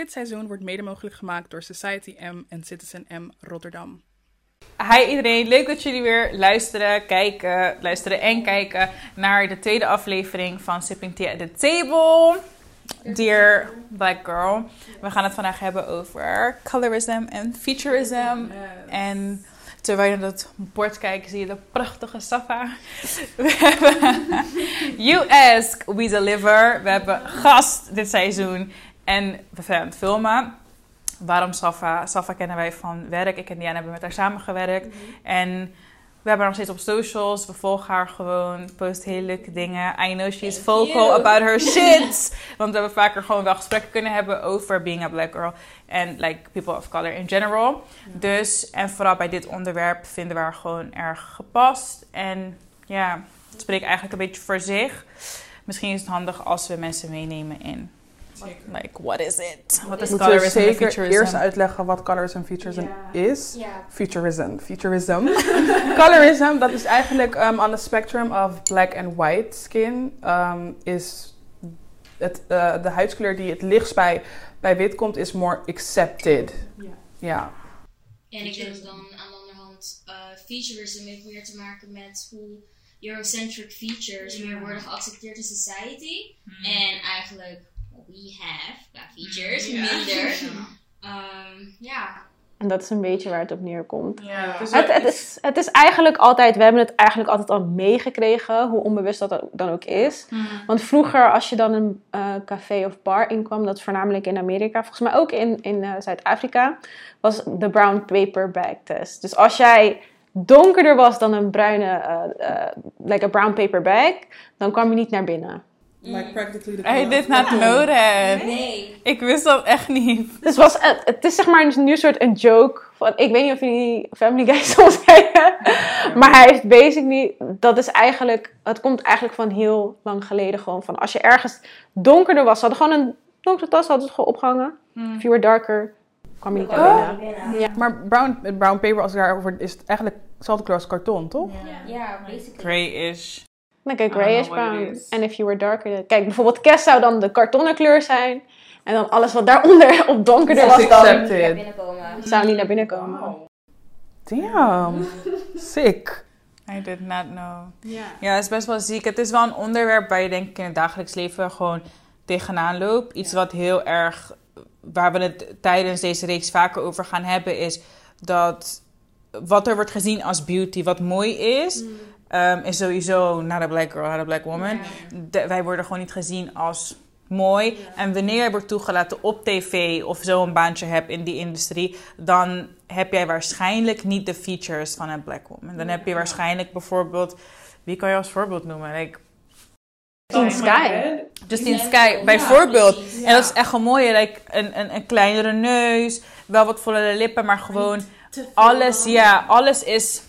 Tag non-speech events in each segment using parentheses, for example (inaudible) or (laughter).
Dit seizoen wordt mede mogelijk gemaakt door Society M en Citizen M Rotterdam. Hi iedereen, leuk dat jullie weer luisteren, kijken, luisteren en kijken naar de tweede aflevering van Sipping Tea at the Table. Dear Black Girl. We gaan het vandaag hebben over colorism en futurism. En terwijl je naar het bord kijkt, zie je de prachtige Safa. (laughs) We hebben (laughs) You Ask, We Deliver. We hebben gast dit seizoen. En we zijn aan het filmen. Waarom Safa? Safa kennen wij van werk. Ik en Diana hebben met haar samengewerkt. En we hebben haar nog steeds op socials. We volgen haar gewoon. Post hele leuke dingen. I know she is vocal about her (laughs) shit. Want we hebben vaker gewoon wel gesprekken kunnen hebben over being a black girl. En like people of color in general. Dus, en vooral bij dit onderwerp vinden we haar gewoon erg gepast. En ja, het spreekt eigenlijk een beetje voor zich. Misschien is het handig als we mensen meenemen in. Like, what is it? Wat is Moeten we colorism en zeker futurism? eerst uitleggen wat colorism en futurism is? Futurism. Futurism. (laughs) colorism, dat is eigenlijk um, on the spectrum of black and white skin. um, is het, eh, de huidskleur die het lichtst bij, bij wit komt, is more accepted. Ja. En ik denk dan aan de andere hand, eh featurism heeft meer te maken met hoe Eurocentric features meer worden geaccepteerd in society. En eigenlijk, we have qua features, minder. (laughs) Ehm, ja. En dat is een beetje waar het op neerkomt. Ja. Het, het, is, het is eigenlijk altijd, we hebben het eigenlijk altijd al meegekregen, hoe onbewust dat dan ook is. Want vroeger, als je dan een eh, café of bar inkwam, dat is voornamelijk in Amerika, volgens mij ook in, in eh, Zuid-Afrika, was de brown paper bag test. Dus als jij donkerder was dan een bruine, eh, eh, like a brown paper bag, dan kwam je niet naar binnen. Like practically the I did not know that. Nee. Ik wist dat echt niet. Dus was, het, het is zeg maar nu een soort een joke. Van, ik weet niet of jullie Family Guy (laughs) soms kijken. Maar hij heeft basically... Dat is eigenlijk... Het komt eigenlijk van heel lang geleden gewoon. Van als je ergens donkerder was. Ze hadden gewoon een donkere tas. Hadden ze gewoon opgehangen. If you were darker, kwam je niet naar binnen. Ja. Maar brown, brown paper, als het daarover is het eigenlijk hetzelfde kleur als karton, toch? Ja, basically. Grayish. Like a know grayish brown. En if you were darker... dan- Kijk, bijvoorbeeld kerst zou dan de kartonnen kleur zijn. En dan alles wat daaronder (laughs) op donkerder was dan... Accepted. binnenkomen. Zou niet naar binnen komen. Damn. (laughs) Sick. I did not know. Ja, het is best wel ziek. Het is wel een onderwerp waar je denk ik in het dagelijks leven gewoon tegenaan loopt. Iets wat heel erg, waar we het tijdens deze reeks vaker over gaan hebben, is dat wat er wordt gezien als beauty, wat mooi is, ehm, is sowieso not a black girl, not a black woman. De- wij worden gewoon niet gezien als mooi. En wanneer je wordt toegelaten op tv of zo een baantje hebt in die industrie, dan heb jij waarschijnlijk niet de features van een black woman. Dan heb je waarschijnlijk bijvoorbeeld, wie kan je als voorbeeld noemen? Like, In Sky. Justine Sky, ja, bijvoorbeeld. En dat is echt een mooie, like, een, een, een kleinere neus, wel wat vollere lippen, maar gewoon alles, ja, alles is...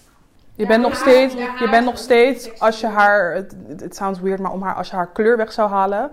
Je bent nog steeds, je bent nog steeds, als je haar, het, het sounds weird, maar om haar, als je haar kleur weg zou halen.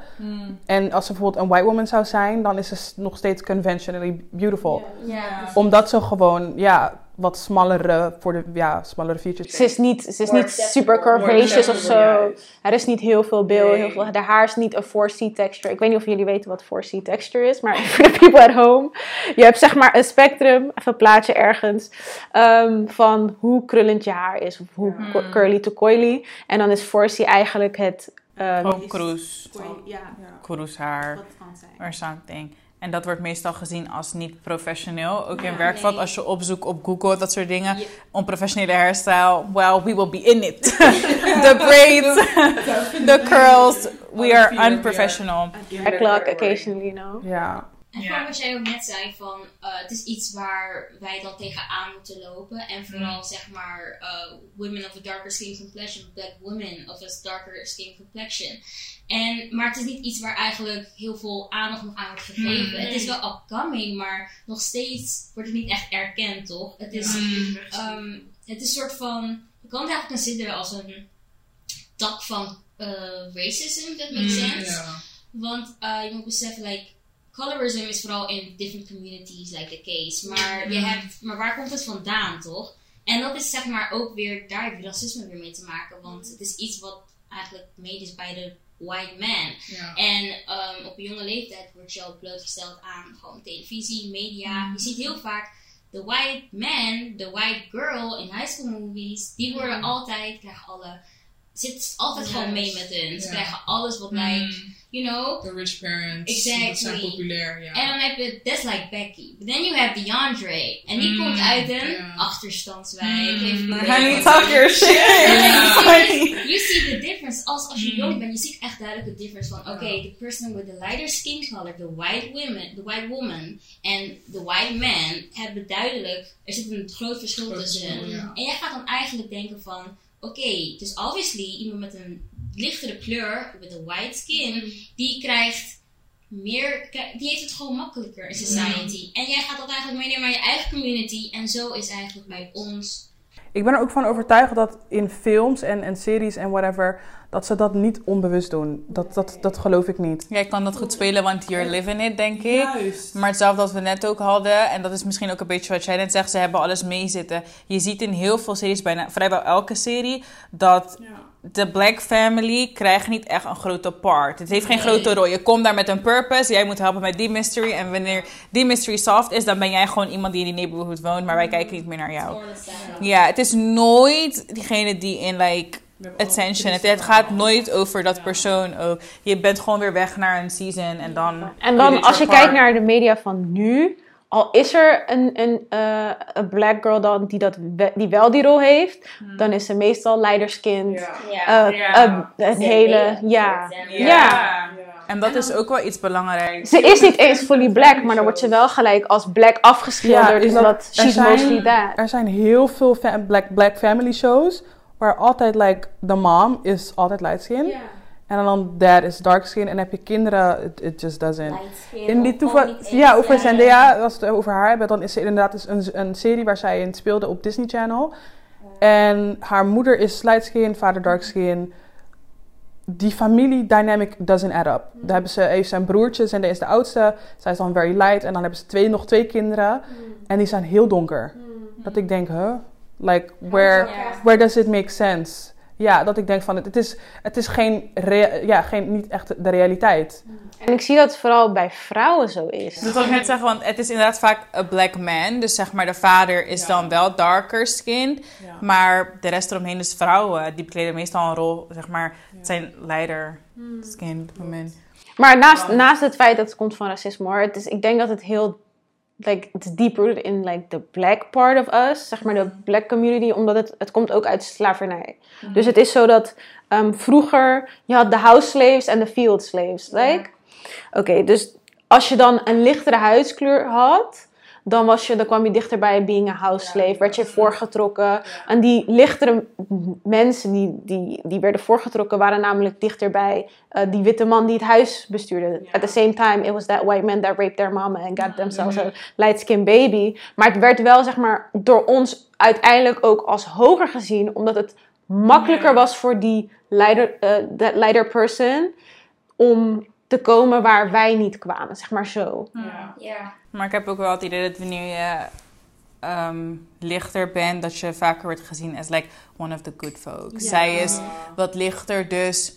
En als ze bijvoorbeeld een white woman zou zijn, dan is ze nog steeds conventionally beautiful. Ja. Omdat ze gewoon, ja, wat smallere, voor de, ja, smallere features. Ze is niet, ze is More niet super curvaceous of zo. juist. Er is niet heel veel Nee. heel veel, de haar is niet een 4C texture. Ik weet niet of jullie weten wat 4C texture is, maar (laughs) for the people at home. Je hebt zeg maar een spectrum, even een plaatje ergens, ehm, van hoe krullend je haar is. Of hoe curly to coily. En dan is 4C eigenlijk het... Gewoon cruise, ja, cruise haar, wat kan zijn. or something. En dat wordt meestal gezien als niet professioneel. Ook in Ja, werkveld, nee. als je opzoekt op Google, dat soort dingen. Ja. Onprofessionele hairstyle, well, we will be in it. (laughs) the braids, the curls, we are unprofessional. Hairclock occasionally, you know. Ja. En gewoon wat jij ook net zei, van eh, het is iets waar wij dan tegenaan moeten lopen. En vooral zeg maar eh, women of a darker skin complexion, black women of a darker skin complexion. En, maar het is niet iets waar eigenlijk heel veel aandacht nog aan wordt gegeven. Het is wel upcoming, maar nog steeds wordt het niet echt erkend, toch? Het is, ehm, het is een soort van, je kan het eigenlijk consideren als een tak van eh, racism, if that makes sense. Want uh, je moet beseffen, like, colorism is vooral in different communities, like the case. Maar, je hebt, maar waar komt het vandaan, toch? En dat is zeg maar ook weer, daar heb je racisme weer mee te maken. Want het is iets wat eigenlijk mede is bij de white man. Ja. En um, op een jonge leeftijd wordt je al blootgesteld aan gewoon televisie, media. Je ziet heel vaak de white man, de white girl in high school movies, die worden altijd, krijgen alle, zit altijd gewoon mee met hun. Ze Ja. krijgen alles wat lijkt, Mm, you know. The rich parents. Exactly. Dat zijn populair, ja. En dan heb je, that's like Becky. But then you have DeAndre. En die Mm, komt uit een achterstandswijk. Mm. Honey, talk your shit. (laughs) You see the difference. Als, als je Mm. jong bent, je ziet echt duidelijk de difference van, oké, the person with the lighter skin color, the white woman, the white woman en the white man hebben duidelijk, er zit een groot verschil tussen. En jij gaat dan eigenlijk denken van, oké, dus obviously iemand met een lichtere kleur, with a white skin, die krijgt meer, die heeft het gewoon makkelijker in society. En jij gaat dat eigenlijk meenemen naar je eigen community. En zo is eigenlijk bij ons Ik ben er ook van overtuigd dat in films en, en series en whatever, dat ze dat niet onbewust doen. Dat, dat, dat geloof ik niet. Jij kan dat goed spelen, want you're living it, denk ik. Juist. Maar hetzelfde wat we net ook hadden, en dat is misschien ook een beetje wat jij net zegt, ze hebben alles meezitten. Je ziet in heel veel series, bijna vrijwel elke serie, dat Ja. De Black Family krijgt niet echt een grote part. Het heeft geen grote rol. Je komt daar met een purpose, jij moet helpen met die mystery. En wanneer die mystery solved is, dan ben jij gewoon iemand die in die neighborhood woont, maar wij kijken niet meer naar jou. Ja, het is nooit diegene die in like attention. Het, het gaat nooit over dat persoon ook. Je bent gewoon weer weg naar een season en dan. En dan als je kijkt naar de media van nu, al is er een, een, eh, een black girl dan die, dat die wel die rol heeft, dan is ze meestal leiderskind. Ja. Eh, Ja. een hele, ja. Ja. En dat is ook wel iets belangrijks. Ze is niet eens fully black, maar dan wordt ze wel gelijk als black afgeschilderd, is omdat er she's zijn- mostly that. Er zijn heel veel black, black family shows waar altijd like the mom is altijd light skin en dan dad is dark skin en heb je kinderen it, it just doesn't. In die toeval, ja, over Zendaya, als we het over haar hebben, dan is ze inderdaad dus een, een serie waar zij in speelde op Disney Channel. En haar moeder is light skin, vader dark skin. Die familie dynamic doesn't add up. Daar hebben ze, heeft zijn broertjes en is de oudste. Zij is dan very light en dan hebben ze twee, nog twee kinderen. En die zijn heel donker. Dat ik denk, huh? Like, where, where does it make sense? Ja, dat ik denk van, het, het, is, het is geen, rea- ja, geen, niet echt de realiteit. En ik zie dat het vooral bij vrouwen zo is. Dat wil ik net zeggen, want het is inderdaad vaak een black man. Dus zeg maar, de vader is Ja. dan wel darker skinned. Ja. Maar de rest eromheen is vrouwen. Die bekleden meestal een rol, zeg maar, het zijn leider skinned women. Maar naast, naast het feit dat het komt van racisme hoor, het is, ik denk dat het heel, like, het is deep rooted in like the black part of us, zeg maar de black community, omdat het, het komt ook uit slavernij. Dus het is zo dat ehm, vroeger, je had de house slaves en de field slaves, like. Oké, dus als je dan een lichtere huidskleur had, dan, was je, dan kwam je dichter bij being a house slave, werd je voorgetrokken. En die lichtere mensen die, die, die werden voorgetrokken, waren namelijk dichter bij eh, die witte man die het huis bestuurde. At the same time, it was that white man that raped their mama and got themselves a light-skinned baby. Maar het werd wel, zeg maar, door ons uiteindelijk ook als hoger gezien, omdat het makkelijker was voor die leider, eh, that leider person om te komen waar wij niet kwamen, zeg maar zo. Ja. Ja. Maar ik heb ook wel het idee dat wanneer je ehm, lichter bent, dat je vaker wordt gezien als like one of the good folks. Zij is wat lichter, dus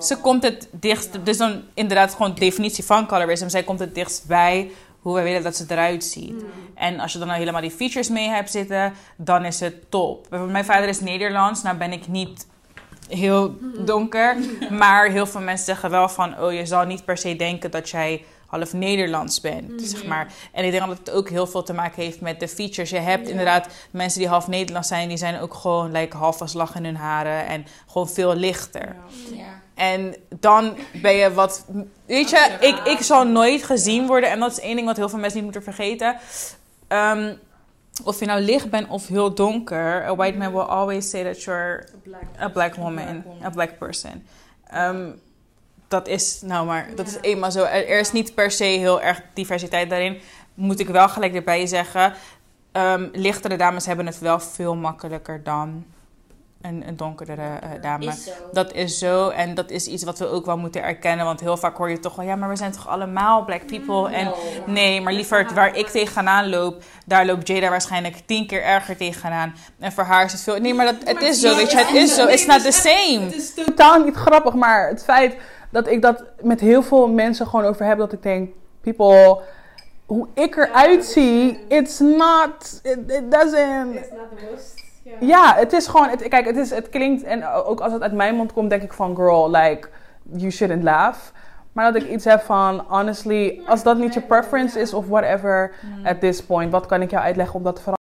ze komt het dichtst, dus dan inderdaad gewoon de definitie van colorism. Zij komt het dichtst bij hoe wij willen dat ze eruit ziet. En als je dan nou helemaal die features mee hebt zitten, dan is het top. Mijn vader is Nederlands, nou ben ik niet heel donker. Maar heel veel mensen zeggen wel van, oh je zal niet per se denken dat jij half Nederlands bent, zeg maar. En ik denk dat het ook heel veel te maken heeft met de features. Je hebt inderdaad mensen die half Nederlands zijn, die zijn ook gewoon like, half als lach in hun haren en gewoon veel lichter. Ja. En dan ben je wat. Weet je, ik, ik zal nooit gezien worden. En dat is één ding wat heel veel mensen niet moeten vergeten. Ehm, of je nou licht bent of heel donker. A white man will always say that you're a black woman, a black person. Ehm, dat is nou maar, dat is eenmaal zo. Er er is niet per se heel erg diversiteit daarin. Moet ik wel gelijk erbij zeggen. Ehm, lichtere dames hebben het wel veel makkelijker dan een, een donkerdere eh, dame. Is zo. Dat is zo en dat is iets wat we ook wel moeten erkennen. Want heel vaak hoor je toch wel, ja, maar we zijn toch allemaal black people. En No. nee, maar liever waar ik tegenaan loop, daar loopt Jada waarschijnlijk tien keer erger tegenaan. En voor haar is het veel. Nee, maar dat, het is zo, weet je, het is zo. It's not the same. Het is totaal niet grappig, maar het feit dat ik dat met heel veel mensen gewoon over heb. Dat ik denk, people, hoe ik eruit zie, it's not, it, it doesn't... It's not the most. Ja. Ja, het is gewoon, het, kijk, het, is, het klinkt, en ook als het uit mijn mond komt, denk ik van, girl, like, you shouldn't laugh. Maar dat ik iets heb van, honestly, als dat niet je preference is of whatever, at this point, wat kan ik jou uitleggen om dat te veranderen?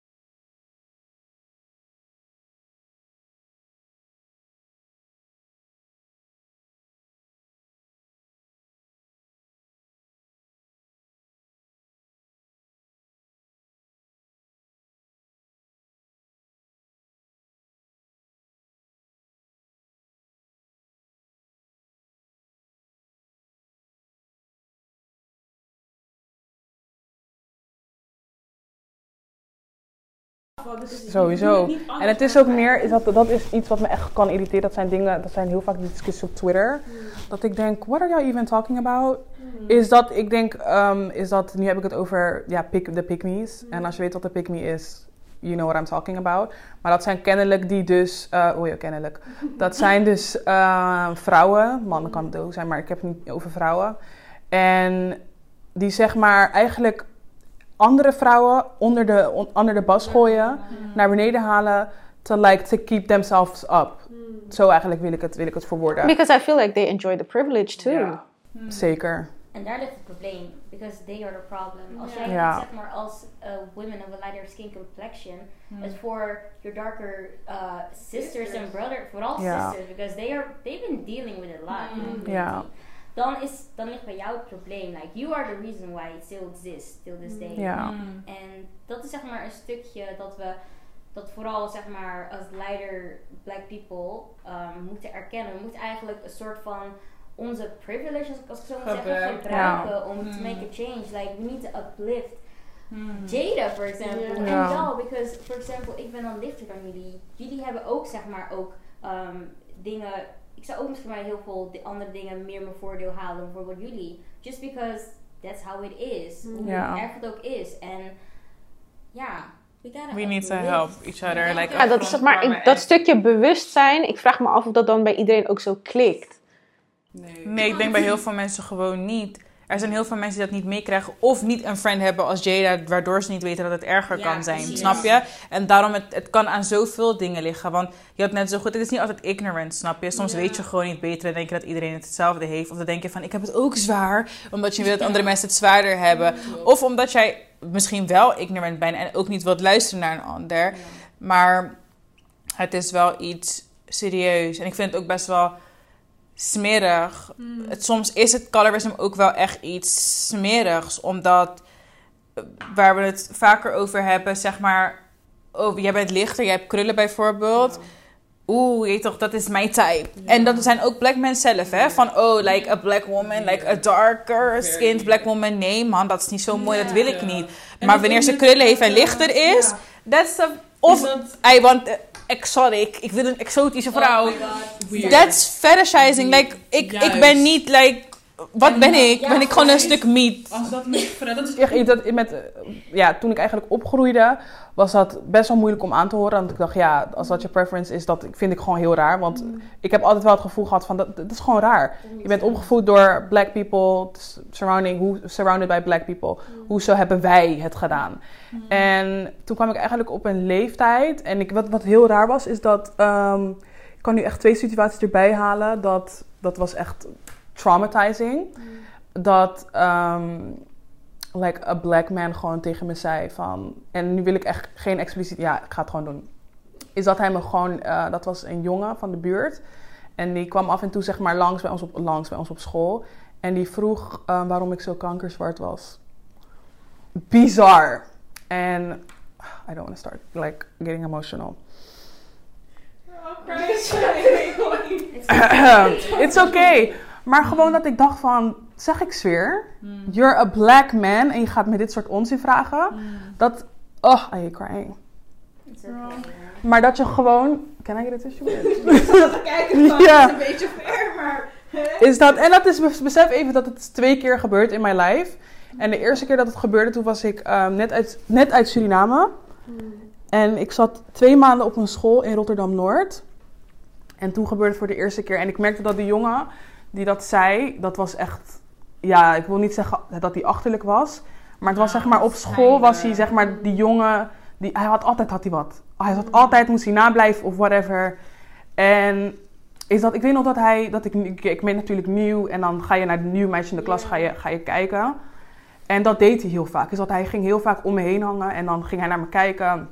Sowieso. En het is ook meer, is dat, dat is iets wat me echt kan irriteren. Dat zijn dingen, dat zijn heel vaak die discussies op Twitter. Dat ik denk, what are you even talking about? Is dat, ik denk, ehm, is dat, nu heb ik het over, ja, pick, de pick-me's. En als je weet wat de pick-me is, you know what I'm talking about. Maar dat zijn kennelijk die dus, eh oh ja, kennelijk. (laughs) Dat zijn dus eh, vrouwen, mannen kan het ook zijn, maar ik heb het niet over vrouwen. En die zeg maar eigenlijk andere vrouwen onder de, on- onder de bas gooien, naar beneden halen, to like to keep themselves up. Zo eigenlijk wil ik het, wil ik het verwoorden. Because I feel like they enjoy the privilege too. Ja. Zeker. En daar ligt het probleem, because they are the problem. Als jij Ja. zeg maar als uh, women of a lighter skin complexion, het voor your darker uh, sisters and brothers, vooral Ja. sisters, because they are they've been dealing with a lot. Ja. Dan is dan ligt bij jou het probleem. Like you are the reason why it still exists till this day. Ja. En dat is zeg maar een stukje dat we, dat vooral zeg maar als leider black people um, moeten erkennen. We moeten eigenlijk een soort van onze privilege, als ik, als ik zo moet zeggen, Gebruiken. om Mm. to make a change. Like we need to uplift Jada, for example. En wel, because, for example, ik ben dan lichter dan jullie. Jullie hebben ook, zeg maar, ook um, dingen. Ik zou ook misschien maar heel veel andere dingen meer mijn voordeel halen dan bijvoorbeeld jullie. Just because that's how it is. Hoe Ja. erg het ook is. En ja, we gotta We need to help each other. Like, Ja, dat is zeg maar, ik, dat stukje bewustzijn, ik vraag me af of dat dan bij iedereen ook zo klikt. Nee. Nee, ik denk bij heel veel mensen gewoon niet. Er zijn heel veel mensen die dat niet meekrijgen of niet een friend hebben als Jada, waardoor ze niet weten dat het erger Ja, kan zijn. precies. Snap je? En daarom, het, het kan aan zoveel dingen liggen. Want je had net zo goed, het is niet altijd ignorant, snap je? Soms weet je gewoon niet beter en denk je dat iedereen het hetzelfde heeft. Of dan denk je van, ik heb het ook zwaar, omdat je wil dat andere mensen het zwaarder hebben. Of omdat jij misschien wel ignorant bent en ook niet wilt luisteren naar een ander. Maar het is wel iets serieus. En ik vind het ook best wel smerig. Het, soms is het colorism ook wel echt iets smerigs. Omdat, eh, waar we het vaker over hebben, zeg maar... Oh, jij bent lichter, jij hebt krullen bijvoorbeeld. Oeh, je toch, dat is mijn type. En dat zijn ook black men zelf, hè? Van, oh, like a black woman, like a darker skinned black woman. Nee, man, dat is niet zo mooi, dat wil ik niet. Maar wanneer ze krullen heeft en lichter is, that's a... Of, I want exotic. Ik wil een exotische vrouw. Oh. Weird. That's fetishizing. Like, ik, ik ben niet, like... Wat ben ik? Ja, ben ik gewoon een stuk meat? Als dat met dat is Echt iets dat met, ja, toen ik eigenlijk opgroeide, was dat best wel moeilijk om aan te horen. Want ik dacht, ja, als dat je preference is, dat vind ik gewoon heel raar. Want ik heb altijd wel het gevoel gehad van, dat, dat is gewoon raar. Je bent opgevoed door black people, surrounding, hoe, surrounded by black people. Hoezo hebben wij het gedaan? En toen kwam ik eigenlijk op een leeftijd. En ik, wat, wat heel raar was, is dat... ehm, ik kan nu echt twee situaties erbij halen. Dat, dat was echt traumatizing. Dat... ehm, like a black man gewoon tegen me zei van... En nu wil ik echt geen expliciet... Ja, ik ga het gewoon doen. Is dat hij me gewoon... eh, dat was een jongen van de buurt. En die kwam af en toe zeg maar langs bij ons op, langs bij ons op school. En die vroeg eh, waarom ik zo kankerzwart was. Bizar. En... I don't want to start like getting emotional. (laughs) (laughs) It's okay. Maar gewoon dat ik dacht van, zeg ik zweer, you're a black man en je gaat me dit soort onzin vragen. Dat, oh, I hate crying. Okay, Maar dat je gewoon, can I get a tissue? (laughs) kijken van, Ja. is een beetje ver, maar... is dat, en dat is, besef even dat het twee keer gebeurt in mijn life. En de eerste keer dat het gebeurde, toen was ik ehm, net, uit, net uit Suriname. En ik zat twee maanden op een school in Rotterdam-Noord. En toen gebeurde het voor de eerste keer. En ik merkte dat die jongen die dat zei, dat was echt... Ja, ik wil niet zeggen dat hij achterlijk was. Maar het was zeg maar op school was hij zeg maar die jongen... Die, hij had altijd had hij wat. Hij had altijd, moest hij nablijven of whatever. En is dat, ik weet nog dat hij, dat ik, ik, ik ben natuurlijk nieuw en dan ga je naar de nieuwe meisje in de klas, ga je, ga je kijken. En dat deed hij heel vaak. Is dat hij ging heel vaak om me heen hangen en dan ging hij naar me kijken.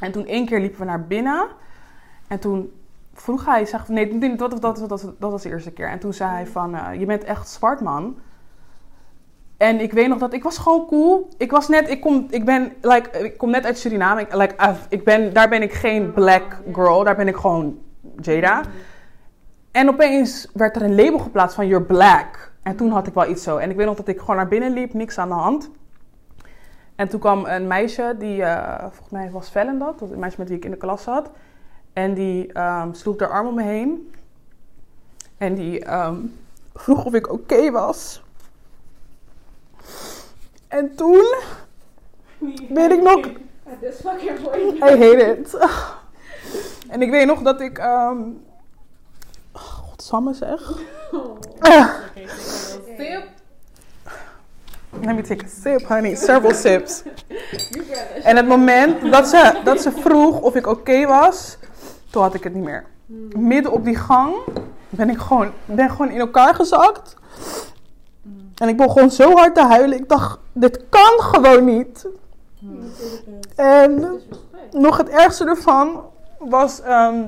En toen één keer liepen we naar binnen en toen vroeg hij, zeg, nee, dat, dat, dat, was de eerste keer. En toen zei hij van, eh, je bent echt zwart man. En ik weet nog dat ik was gewoon cool. Ik was net, ik kom, ik ben, like, ik kom net uit Suriname. Ik, like, ik ben, daar ben ik geen black girl. Daar ben ik gewoon Jada. En opeens werd er een label geplaatst van you're black. En toen had ik wel iets zo. En ik weet nog dat ik gewoon naar binnen liep, niks aan de hand. En toen kwam een meisje, die eh, volgens mij was Vellen dat. Een meisje met wie ik in de klas zat. En die ehm, sloeg haar arm om me heen. En die ehm, vroeg of ik oké was. En toen weet ik nog. I hate it. En ik weet nog dat ik. ehm Godsamme zeg. Sip. Let me take a sip, honey. Several sips. En het moment dat ze, dat ze vroeg of ik oké was, toen had ik het niet meer. Midden op die gang ben ik gewoon, ben gewoon in elkaar gezakt. En ik begon zo hard te huilen. Ik dacht, dit kan gewoon niet. En nog het ergste ervan was, ehm,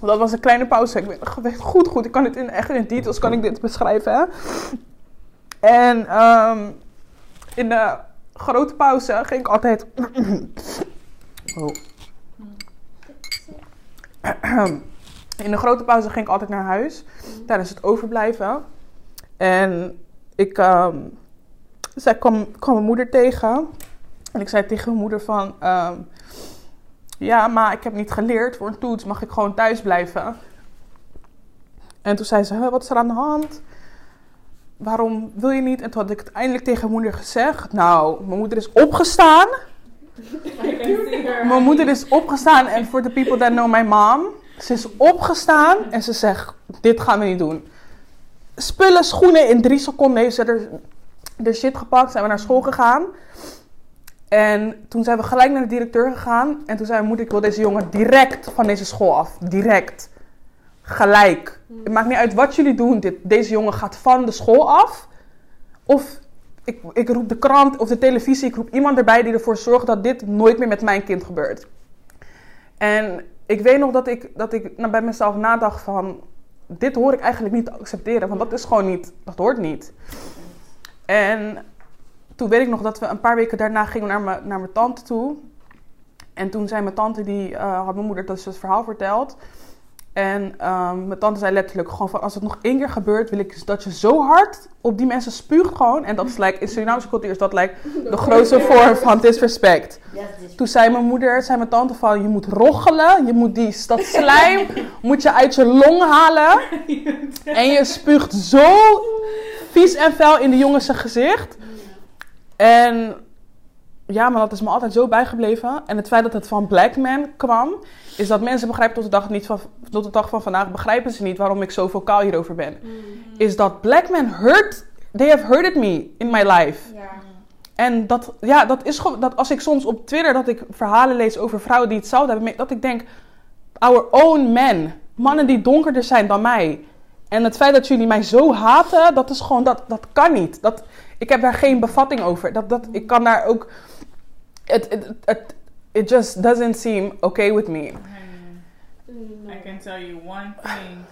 dat was een kleine pauze. Ik weet, ik weet goed, goed, ik kan het in, echt in details kan ik dit beschrijven. Hè? En ehm, in de grote pauze ging ik altijd. (clears throat) oh. (clears throat) In de grote pauze ging ik altijd naar huis tijdens het overblijven. En ik zij kwam, mijn moeder tegen. En ik zei tegen mijn moeder van... ehm, ja, maar ik heb niet geleerd. Voor een toets mag ik gewoon thuis blijven. En toen zei ze, "Huh, wat is er aan de hand? Waarom wil je niet? En toen had ik het eindelijk tegen mijn moeder gezegd. Nou, mijn moeder is opgestaan. Mijn moeder is opgestaan. En voor de people that know my mom. Ze is opgestaan en ze zegt, dit gaan we niet doen. Spullen, schoenen, in drie seconden heeft ze er, er shit gepakt. Zijn we naar school gegaan. En toen zijn we gelijk naar de directeur gegaan. En toen zei mijn moeder, ik wil deze jongen direct van deze school af. Direct. Gelijk. Het maakt niet uit wat jullie doen. Dit, deze jongen gaat van de school af. Of ik, ik roep de krant of de televisie. Ik roep iemand erbij die ervoor zorgt dat dit nooit meer met mijn kind gebeurt. En ik weet nog dat ik, dat ik nou, bij mezelf nadacht van... Dit hoor ik eigenlijk niet te accepteren. Want dat is gewoon niet... Dat hoort niet. En toen weet ik nog dat we een paar weken daarna gingen naar mijn, naar mijn tante toe. En toen zei mijn tante, die eh, had mijn moeder dus het verhaal verteld. En ehm, mijn tante zei letterlijk gewoon van, als het nog één keer gebeurt, wil ik dat je zo hard op die mensen spuugt gewoon. En dat is like, in Surinaamse cultuur is dat like, de (laughs) grootste vorm van disrespect. Toen zei mijn moeder, zei mijn tante van, je moet roggelen, je moet die, dat slijm, (laughs) moet je uit je long halen. En je spuugt zo vies en vuil in de jongens zijn gezicht. En ja, maar dat is me altijd zo bijgebleven. En het feit dat het van Black Man kwam, is dat mensen begrijpen tot de dag, niet van, tot de dag van vandaag, begrijpen ze niet waarom ik zo vocaal hierover ben. Is dat Black Men hurt, they have hurted me in my life. Ja. En dat, ja, dat is gewoon, dat als ik soms op Twitter dat ik verhalen lees over vrouwen die hetzelfde hebben, dat ik denk, our own men, mannen die donkerder zijn dan mij. En het feit dat jullie mij zo haten, dat is gewoon, dat, dat kan niet. Dat, ik heb daar geen bevatting over. Dat, dat, ik kan daar ook, it, it, it just doesn't seem okay with me. I can tell you one thing.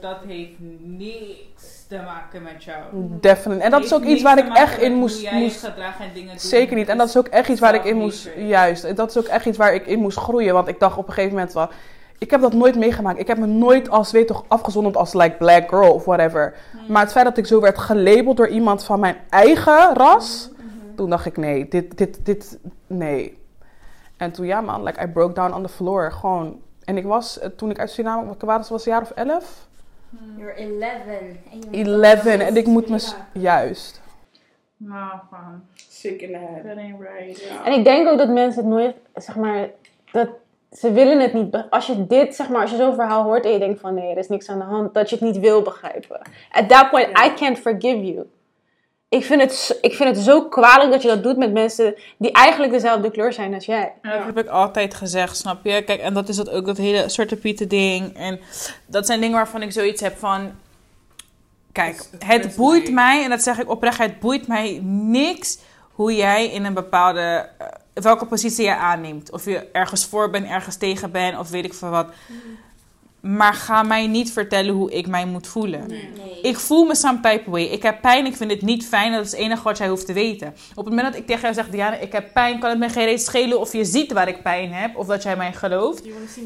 Dat heeft niks te maken met jou. Definitely. En dat is ook iets waar ik echt in moest, moest en. Zeker niet. En dat is ook echt iets waar ik in moest. Juist. Dat is ook echt iets waar ik in moest groeien. Want ik dacht op een gegeven moment wel. Ik heb dat nooit meegemaakt. Ik heb me nooit als, weet toch, afgezonderd als like black girl of whatever. Hmm. Maar het feit dat ik zo werd gelabeld door iemand van mijn eigen ras. Hmm. Toen dacht ik, nee, dit, dit, dit, nee. En toen, ja man, like I broke down on the floor. Gewoon. En ik was, eh, toen ik uit Suriname, ik was, was een jaar of elf. You're 11. En je moet 11. En ik moet me, juist. Nou, van. Sick in the head. That ain't right. En ik denk ook dat mensen het nooit, zeg maar, dat ze willen het niet. Als je dit, zeg maar, als je zo'n verhaal hoort en je denkt van nee, er is niks aan de hand, dat je het niet wil begrijpen. At that point, I can't forgive you. Ik vind, het, ik vind het zo kwalijk dat je dat doet met mensen die eigenlijk dezelfde kleur zijn als jij. En dat heb ik altijd gezegd, snap je? Kijk, en dat is dat ook dat hele Zwarte Pieten ding. En dat zijn dingen waarvan ik zoiets heb van... Kijk, Het- boeit mij. en dat zeg ik oprecht, het boeit mij niks hoe jij in een bepaalde... eh, welke positie je aanneemt. Of je ergens voor bent, ergens tegen bent, of weet ik veel wat. Maar ga mij niet vertellen hoe ik mij moet voelen. Nee. Ik voel me some type way. Ik heb pijn, ik vind het niet fijn. Dat is het enige wat jij hoeft te weten. Op het moment dat ik tegen jou zeg, Diana, ik heb pijn, kan het me geen reet schelen of je ziet waar ik pijn heb of dat jij mij gelooft.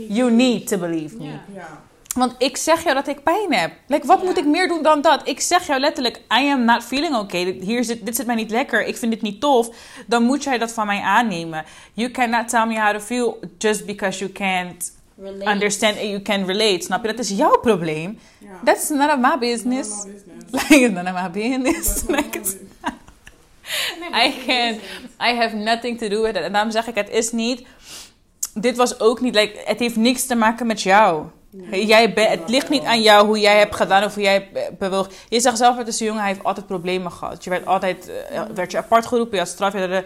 You need to believe me. Ja. Want ik zeg jou dat ik pijn heb. Like, wat Ja. moet ik meer doen dan dat? Ik zeg jou letterlijk, I am not feeling okay. Hier zit, dit zit mij niet lekker. Ik vind dit niet tof. Dan moet jij dat van mij aannemen. You cannot tell me how to feel just because you can't Relate. understand and you can relate. Snap je? Dat is jouw probleem. Ja. That's none of my business. (laughs) Like, it's none of my business. Like, it's-. (laughs) I can, I have nothing to do with it. En daarom zeg ik, het is niet. Dit was ook niet, like, het heeft niks te maken met jou. Jij het ligt niet aan jou hoe jij hebt gedaan of hoe jij be- bewoog. Je zegt zelf, het is een jongen, hij heeft altijd problemen gehad. Je werd altijd, eh, werd je apart geroepen, je had straf. je had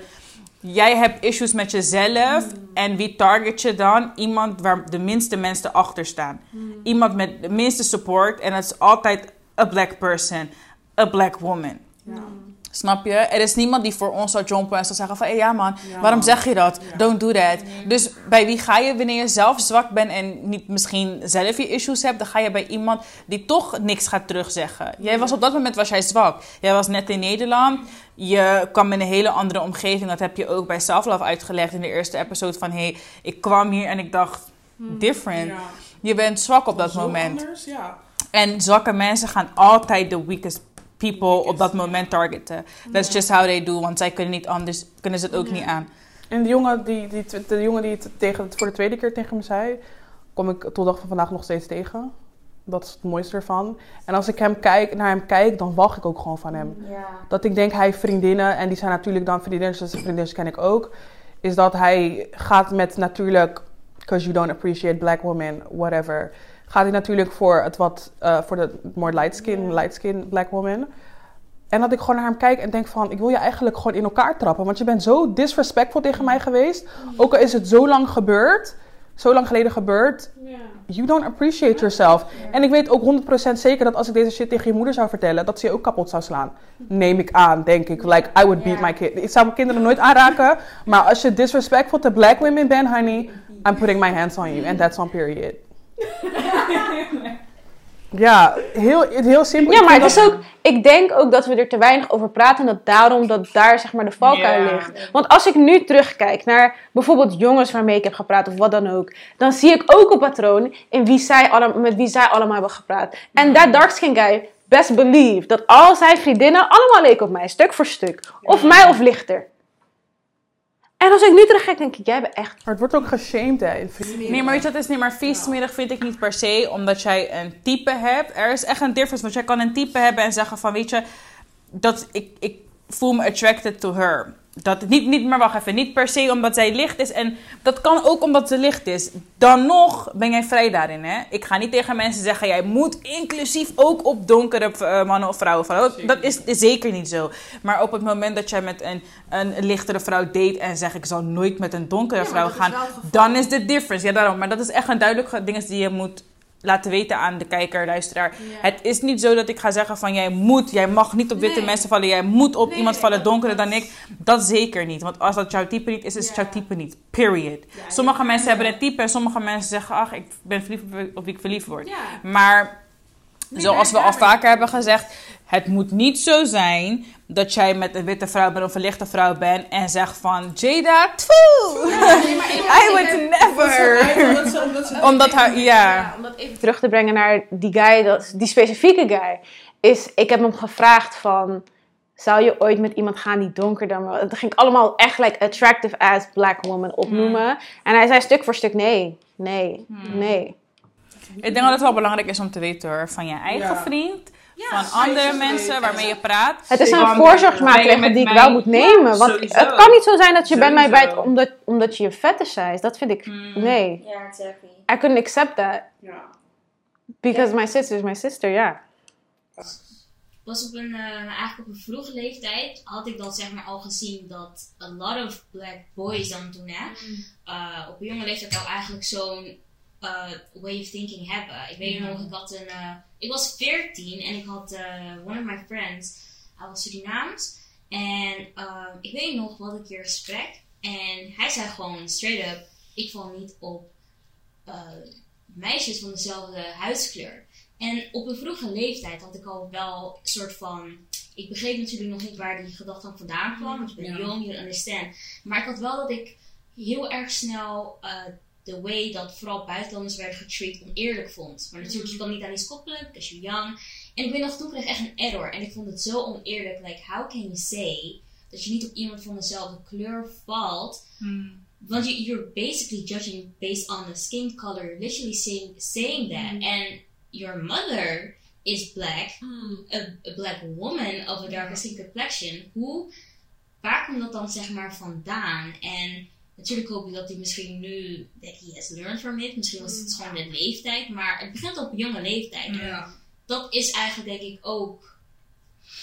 Jij hebt issues met jezelf. En wie target je dan? Iemand waar de minste mensen achter staan. Iemand met de minste support. En dat is altijd a black person. A black woman. Ja. Snap je? Er is niemand die voor ons zou jumpen en zou zeggen van... Hey, ja man, Ja, waarom zeg je dat? Ja. Don't do that. Dus bij wie ga je wanneer je zelf zwak bent... en niet misschien zelf je issues hebt... dan ga je bij iemand die toch niks gaat terugzeggen. Jij was op dat moment was jij zwak. Jij was net in Nederland. Je kwam in een hele andere omgeving. Dat heb je ook bij Self Love uitgelegd in de eerste episode. Van hey, ik kwam hier en ik dacht... Different. Ja. Je bent zwak op dat moment. Anders. En zwakke mensen gaan altijd de weakest people op dat moment targeten. That's just how they do, want zij kunnen niet anders, kunnen ze het ook niet aan. En de jongen die, die, de jongen die het tegen, voor de tweede keer tegen me zei, kom ik tot de dag van vandaag nog steeds tegen. Dat is het mooiste ervan. En als ik hem kijk, naar hem kijk, dan wacht ik ook gewoon van hem. Ja. Dat ik denk, hij heeft vriendinnen, en die zijn natuurlijk dan vriendinnen, dus vriendinnen ken ik ook. Is dat hij gaat met natuurlijk, because you don't appreciate black women, whatever. Gaat hij natuurlijk voor het wat, eh, voor de more light skin, light skin black woman. En dat ik gewoon naar hem kijk en denk van, ik wil je eigenlijk gewoon in elkaar trappen. Want je bent zo disrespectful tegen mij geweest. Ook al is het zo lang gebeurd, zo lang geleden gebeurd. You don't appreciate yourself. En ik weet ook 100% zeker dat als ik deze shit tegen je moeder zou vertellen, dat ze je ook kapot zou slaan. Neem ik aan, denk ik. Like, I would beat my kid. Ik zou mijn kinderen nooit aanraken. Maar als je disrespectful to black women bent, honey, I'm putting my hands on you. And that's on period. (laughs) Ja, heel, heel simpel. Ja, maar het is ook, ik denk ook dat we er te weinig over praten en dat daarom dat daar zeg maar de valkuil ligt. Want als ik nu terugkijk naar bijvoorbeeld jongens waarmee ik heb gepraat of wat dan ook, dan zie ik ook een patroon in wie zij alle, met wie zij allemaal hebben gepraat. En dat dark skin guy best believe dat al zijn vriendinnen allemaal leken op mij, stuk voor stuk. Of mij of lichter. En als ik nu terugkijk, denk ik, jij bent echt... Maar het wordt ook geshamed, hè. Nee, maar weet je wat is? Nee, maar viesmerig vind ik niet per se, omdat jij een type hebt. Er is echt een difference, want jij kan een type hebben en zeggen van, weet je, dat ik, ik voel me attracted to her. Dat niet, niet, maar wacht even, niet per se omdat zij licht is. En dat kan ook omdat ze licht is. Dan nog ben jij vrij daarin, hè. Ik ga niet tegen mensen zeggen, jij moet inclusief ook op donkere eh, mannen of vrouwen vallen. Dat, is, is zeker niet zo. Maar op het moment dat jij met een, een lichtere vrouw date en zegt, ik zal nooit met een donkere vrouw gaan. Dan is de difference. Ja, daarom. Maar dat is echt een duidelijk ding die je moet laten weten aan de kijker, luisteraar. Het is niet zo dat ik ga zeggen van jij moet, jij mag niet op witte Nee. mensen vallen, jij moet op Nee, iemand vallen donkerder dan ik. Dat zeker niet. Want als dat jouw type niet is, is het Ja. jouw type niet. Period. Sommige mensen hebben een type en sommige mensen zeggen, ach, ik ben verliefd op- wie ik verliefd word. Maar zoals we al vaker hebben gezegd, het moet niet zo zijn dat jij met een witte vrouw bent of een lichte vrouw bent en zegt van Jada, tfoe! Nee, maar ik- (laughs) I would never. Omdat ze, omdat ze Omdat (laughs) haar, ja. Omdat even terug te brengen naar die guy, dat, die specifieke guy, is ik heb hem gevraagd van, zou je ooit met iemand gaan die donker dan me... Dat ging ik allemaal echt like attractive as black woman opnoemen. En hij zei stuk voor stuk nee, nee, nee. Ik denk dat het wel belangrijk is om te weten hoor, van je eigen Ja. vriend. van andere mensen waarmee je praat. Het is een voorzorgsmaatregel die ik wel moet nemen. Ja, want sowieso. het kan niet zo zijn dat je bij mij bijt omdat, omdat je je fetishized. Dat vind ik... Mm. Nee. Ja, exactly. I couldn't accept that. Ja. Because my sister is my sister, ja. was op een, eh, eigenlijk op een vroege leeftijd had ik dat zeg maar al gezien dat a lot of black boys dan toen hè, eh, op een jonge leeftijd al eigenlijk zo'n eh, way of thinking hebben. Ik weet nog, ik had een, eh, ik was 14 en ik had eh, one of my friends, hij was Surinaams en ik weet nog, hadden een keer gesprek en hij zei gewoon straight up, ik val niet op meisjes van dezelfde huidskleur. En op een vroege leeftijd had ik al wel een soort van. Ik begreep natuurlijk nog niet waar die gedachte van vandaan kwam, want je bent jong, je understand. Maar ik had wel dat ik heel erg snel de way dat vooral buitenlanders werden getreat oneerlijk vond. Maar natuurlijk, je kan niet aan iets koppelen, because you're young. En ik weet nog, toen kreeg echt een error. En ik vond het zo oneerlijk. Like, how can you say dat je niet op iemand van dezelfde kleur valt? Hmm. Want you, you're basically judging based on the skin color. You're literally saying, saying that. And your mother is black, a, a black woman of a darker skin complexion. Hoe, waar komt dat dan zeg maar vandaan? En natuurlijk hoop ik dat hij misschien nu, that he has learned from it. Misschien was het gewoon de leeftijd. Maar het begint op jonge leeftijd. Dat is eigenlijk denk ik ook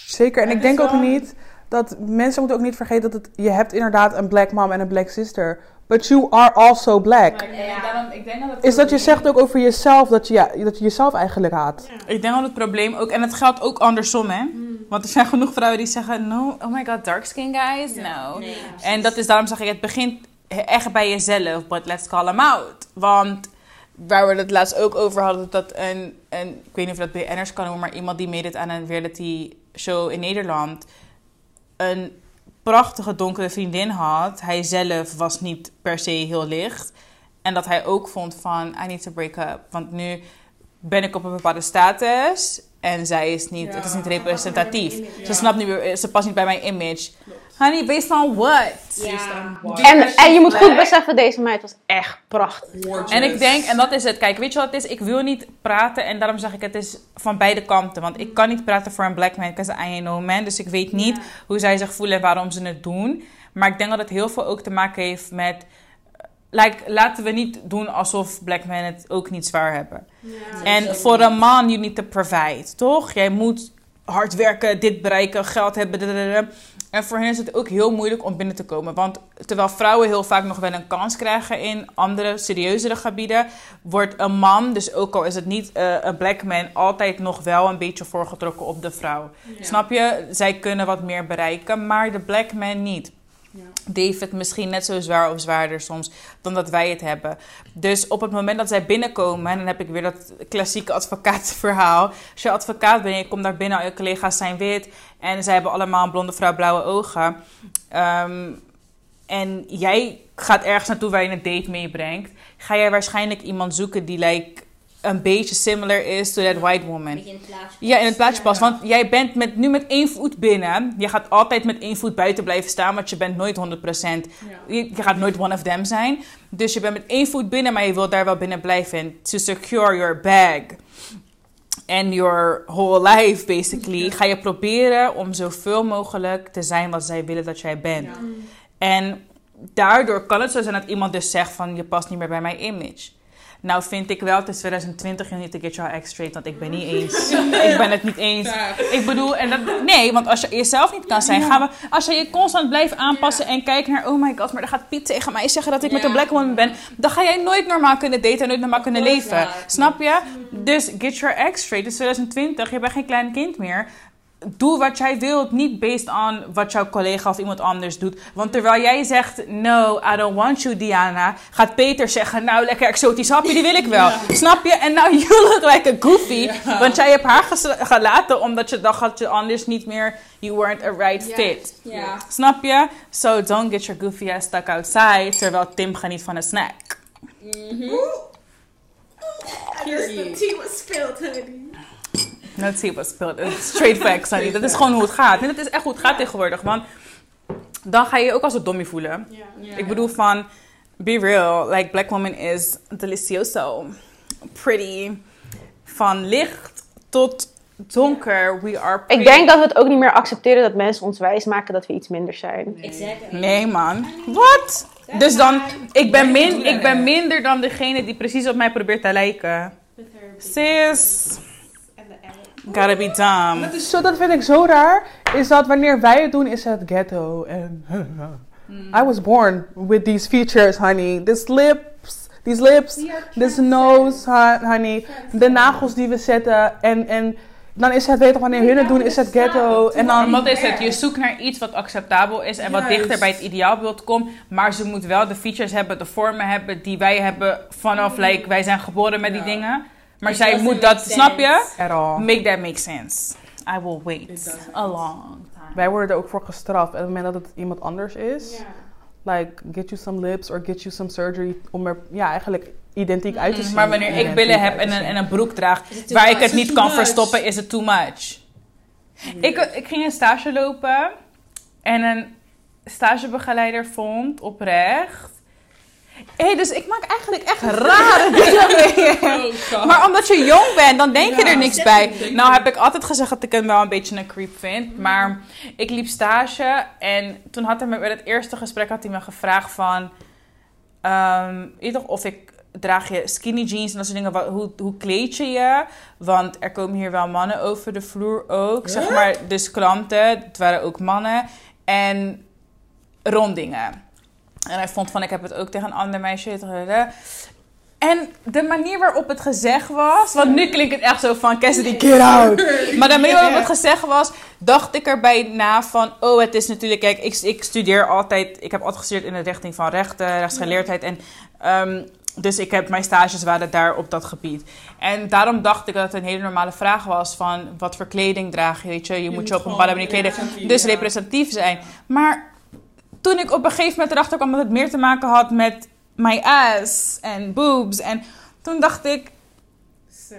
Zeker. En ik denk ook niet dat mensen moeten ook niet vergeten dat het, je hebt inderdaad een black mom en een black sister. But you are also black. Ja. Daarom, ik denk dat het Is dat je zegt ook over jezelf dat je, ja, dat je jezelf eigenlijk haat. Ik denk dat het probleem ook, en het geldt ook andersom, hè? Want er zijn genoeg vrouwen die zeggen: No, oh my god, dark skin guys, no. Nee. En dat is daarom zeg ik: het begint echt bij jezelf, but let's call them out. Want waar we het laatst ook over hadden, dat een, ik weet niet of dat BN'ers kan noemen, maar iemand die meedeed aan een reality show in Nederland, een prachtige donkere vriendin had. Hij zelf was niet per se heel licht. En dat hij ook vond van, I need to break up. Want nu ben ik op een bepaalde status en zij is niet, het is niet representatief. Ze snapt niet meer, ze past niet bij mijn image. Honey, based on what? Ja. En, en je moet goed beseffen, deze meid was echt prachtig. En ik denk, en dat is het. Kijk, weet je wat het is? Ik wil niet praten en daarom zeg ik het is van beide kanten. Want ik kan niet praten voor een black man, because I ain't no man. Dus ik weet niet hoe zij zich voelen en waarom ze het doen. Maar ik denk dat het heel veel ook te maken heeft met... Like, laten we niet doen alsof black men het ook niet zwaar hebben. En voor een man, you need to provide, toch? Jij moet hard werken, dit bereiken, geld hebben. dadadada. En voor hen is het ook heel moeilijk om binnen te komen. Want terwijl vrouwen heel vaak nog wel een kans krijgen in andere, serieuzere gebieden, wordt een man, dus ook al is het niet eh, een black man, altijd nog wel een beetje voorgetrokken op de vrouw. Snap je? Zij kunnen wat meer bereiken, maar de black man niet. Heeft het misschien net zo zwaar of zwaarder soms dan dat wij het hebben. Dus op het moment dat zij binnenkomen, en dan heb ik weer dat klassieke advocaatverhaal. Als je advocaat bent en je komt daar binnen, al je collega's zijn wit en zij hebben allemaal een blonde vrouw, blauwe ogen. Ehm, en jij gaat ergens naartoe waar je een date meebrengt, ga jij waarschijnlijk iemand zoeken die like, een beetje similar is to that white woman. in. Ja, in het plaatje past. Want jij bent met, nu met één voet binnen. Je gaat altijd met één voet buiten blijven staan, want je bent nooit 100%. Je, je gaat nooit one of them zijn. Dus je bent met één voet binnen, maar je wilt daar wel binnen blijven. To secure your bag. And your whole life, basically. Ga je proberen om zoveel mogelijk te zijn wat zij willen dat jij bent. En daardoor kan het zo zijn dat iemand dus zegt van... je past niet meer bij mijn image. Nou vind ik wel, het is 2020, you need to get your act straight. Want ik ben niet eens. (laughs) ik ben het niet eens. Ik bedoel, en dat, nee, want als je jezelf niet kan zijn, gaan we... Als je je constant blijft aanpassen en kijkt naar... Oh my god, maar dan gaat Piet tegen mij zeggen dat ik met een black woman ben. Dan ga jij nooit normaal kunnen daten en nooit normaal kunnen leven. Snap je? Dus get your act straight. Het is 2020, je bent geen klein kind meer. Doe wat jij wilt, niet based on wat jouw collega of iemand anders doet. Want terwijl jij zegt, no, I don't want you, Diana, gaat Peter zeggen, nou, lekker exotisch hapje, die wil ik wel. Snap je? En nou, (laughs) you look like a goofy. Want jij hebt haar ges- gelaten omdat je dacht dat je anders niet meer, you weren't a right fit. Ja. Snap je? So don't get your goofy ass stuck outside, terwijl Tim geniet van een snack. Here's the tea was spilled, honey. No tea was spilled. It's Straight facts, honey. Dat is gewoon hoe het gaat. En dat is echt hoe het gaat tegenwoordig. Want dan ga je je ook als een dommie voelen. Ik bedoel van, be real. Like, black woman is delicioso. Pretty. Van licht tot donker. We are Ik pretty. denk dat we het ook niet meer accepteren dat mensen ons wijsmaken dat we iets minder zijn. Exactly. Nee, man. Wat? Dus dan, ik ben, min, ik ben minder dan degene die precies op mij probeert te lijken. Sis. Gotta be dumb. Dat, is zo, dat vind ik zo raar. Is dat wanneer wij het doen, is het ghetto. En I was born with these features, honey. This lips, these lips, this nose, honey. De nagels die we zetten. En, en dan is het, toch, wanneer hun het doen, is het ghetto. En dan... wat is het? Je zoekt naar iets wat acceptabel is en wat Juist. dichter bij het ideaalbeeld komt. Maar ze moet wel de features hebben, de vormen hebben die wij hebben vanaf, like, wij zijn geboren met die Ja. dingen. Maar It zij moet dat, snap je? sense. At all. Make that make sense. I will It wait a long time. Wij worden er ook voor gestraft. En op het moment dat het iemand anders is, Ja. like, get you some lips or get you some surgery. Om er, ja, eigenlijk identiek uit te zien. Maar wanneer ik billen heb en een, en een broek draag waar ik het niet kan much? verstoppen, is het too much. Ik, ik ging een stage lopen en een stagebegeleider vond oprecht. Hé, dus ik maak eigenlijk echt rare (laughs) dingen mee. Omdat je jong bent, dan denk je er niks bij. Nou heb ik altijd gezegd dat ik hem wel een beetje een creep vind. Maar ik liep stage en toen had hij me bij het eerste gesprek had hij me gevraagd van... weet toch, of ik draag je skinny jeans en dat soort dingen. Wat, hoe, hoe kleed je je? Want er komen hier wel mannen over de vloer ook. Zeg maar, dus klanten, het waren ook mannen. En rondingen. En hij vond van, ik heb het ook tegen een ander meisje. En de manier waarop het gezegd was... Want nu klinkt het echt zo van, Cassidy, get out. (laughs) Maar de manier waarop het gezegd was... dacht ik erbij na van... oh, het is natuurlijk... Kijk, ik, ik studeer altijd... ik heb altijd gestudeerd in de richting van rechten, rechtsgeleerdheid. En, ehm, dus ik heb, mijn stages waren daar op dat gebied. En daarom dacht ik dat het een hele normale vraag was... van wat voor kleding draag je, weet je? Je, moet je op een bepaalde manier kleden. Dus representatief zijn. Maar toen ik op een gegeven moment erachter kwam... dat het meer te maken had met my ass en boobs. En toen dacht ik... Sir.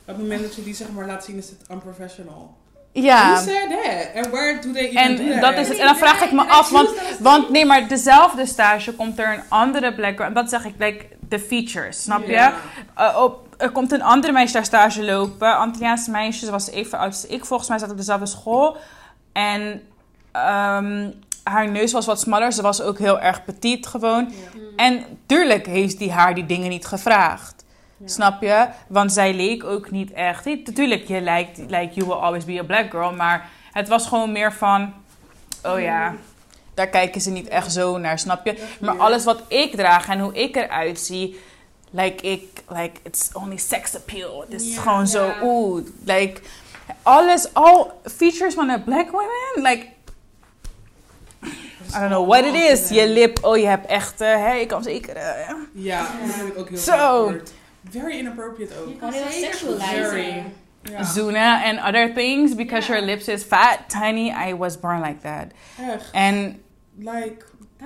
Op het moment dat je die zeg maar laat zien, is het unprofessional. Ja, Who said that? And where do they even do En that? dat is het. En dan vraag ik me af, want, want nee, maar dezelfde stage komt er een andere black girl. En dat zeg ik, like, de features, snap je? Uh, op, er komt een andere meisje daar stage lopen. Antilliaanse meisje, ze was even oud als ik. Volgens mij zat op dezelfde school. En ehm, haar neus was wat smaller. Ze was ook heel erg petit gewoon. En tuurlijk heeft die haar die dingen niet gevraagd. Snap je? Want zij leek ook niet echt. Natuurlijk, je lijkt, like, you will always be a black girl. Maar het was gewoon meer van. Oh ja, daar kijken ze niet echt zo naar, snap je? Maar alles wat ik draag en hoe ik eruit zie. Like, ik, like, it's only sex appeal. Het is Ja. gewoon zo, oeh. Like, alles, all features van een black woman. Like, I don't know what it is. Je lip, oh, je hebt echt, hè, ik kan zeker. eh, Ja, dat heb ik ook heel gehoord. Very inappropriate ook. kan sexualizing. Ja. zoenen and other things because Ja. your lips is fat, tiny. I was born like that. Echt. En Like,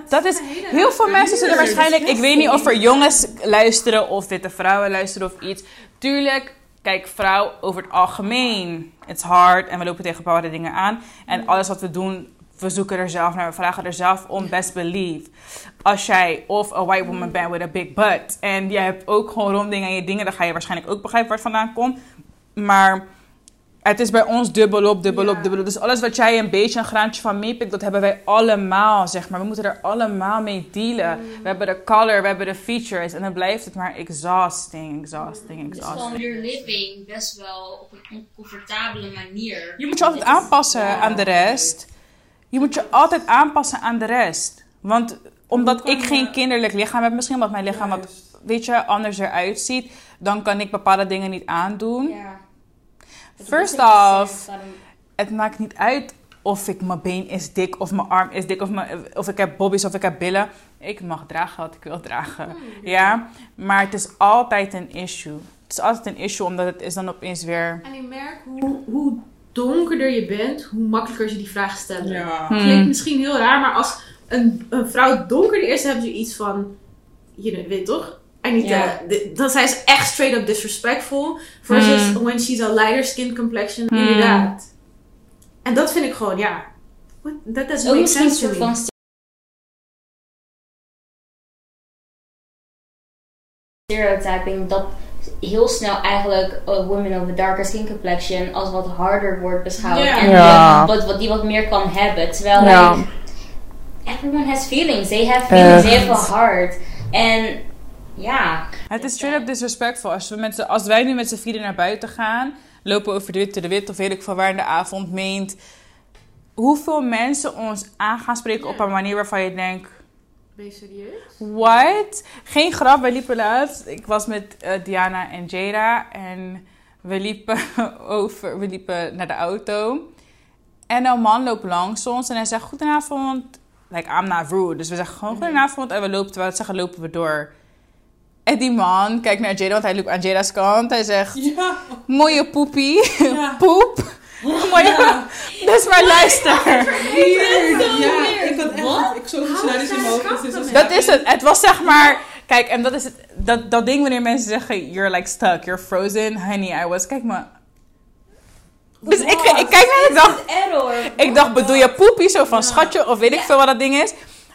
dat is een hele heel veel mensen zullen waarschijnlijk. Ik weet niet of er jongens luisteren of witte vrouwen luisteren of iets. Tuurlijk, kijk, vrouw over het algemeen. It's hard en we lopen tegen bepaalde dingen aan. En alles wat we doen, we zoeken er zelf naar. We vragen er zelf om. Best believe. Als jij of een white woman bent with a big butt. En jij hebt ook gewoon rondingen aan je dingen. Dan ga je waarschijnlijk ook begrijpen waar het vandaan komt. Maar het is bij ons dubbelop, dubbelop, Ja. dubbelop. Dus alles wat jij een beetje een graantje van meepikt, dat hebben wij allemaal, zeg maar. We moeten er allemaal mee dealen. We hebben de color, we hebben de features. En dan blijft het maar exhausting, exhausting, Dus gewoon exhausting. your living best wel op een oncomfortabele manier. Je moet je altijd aanpassen aan de rest. Je moet je altijd aanpassen aan de rest. Want omdat ik geen je- kinderlijk lichaam heb, misschien omdat mijn lichaam wat, weet je, anders eruit ziet, dan kan ik bepaalde dingen niet aandoen. Ja. First off, het maakt niet uit of ik mijn been is dik of mijn arm is dik of, mijn, of ik heb bobby's of ik heb billen. Ik mag dragen wat ik wil dragen. Ja, maar het is altijd een issue. Het is altijd een issue omdat het is dan opeens weer. En ik merk hoe, hoe donkerder je bent, hoe makkelijker ze die vraag stellen. Ja. Hmm. Klinkt misschien heel raar, maar als een, een vrouw donkerder is, hebben ze iets van, je weet toch? Ja. to- di- dan zijn ze echt straight up disrespectful. Versus Hmm. when she's a lighter skin complexion, Hmm. inderdaad. En dat vind ik gewoon, ja. What, that Het is doesn't ook make sense to me. van stereotyping dat heel snel eigenlijk uh, women of a darker skin complexion als wat harder wordt beschouwd. En Ja. Wat, wat die wat meer kan hebben. Terwijl Ja. like, everyone has feelings. They have feelings. They have a heart. En ja. Het is straight up disrespectful. Als, we met als wij nu met z'n vieren naar buiten gaan, lopen over de witte de wit of weet ik veel waar in de avond meent. Hoeveel mensen ons aan gaan spreken op een manier waarvan je denkt. Ben je serieus? What? Geen grap, wij liepen laatst. Ik was met eh, Diana en Jada en we liepen (laughs) over, we liepen naar de auto. En een man loopt langs ons en hij zegt goedenavond. Like, I'm not rude. Dus we zeggen gewoon goedenavond en we lopen, terwijl we zeggen, lopen we door. En die man kijkt naar Jada, want hij loopt aan Jada's kant. Hij zegt, Ja. mooie poepie, Ja. (laughs) poep. (laughs) Mooie... Dus maar luister. Ja, ik had echt ik zoveel scenario's in mijn hoofd. dus het Dat is het. Het was zeg maar. Kijk, en dat is het. Dat, dat ding wanneer mensen zeggen: You're like stuck, you're frozen. Honey, I was. Kijk maar. Dus ik, ik kijk naar ik dacht. Error. Ik dacht, bedoel je poepie zo van schatje of weet ik veel wat dat ding is.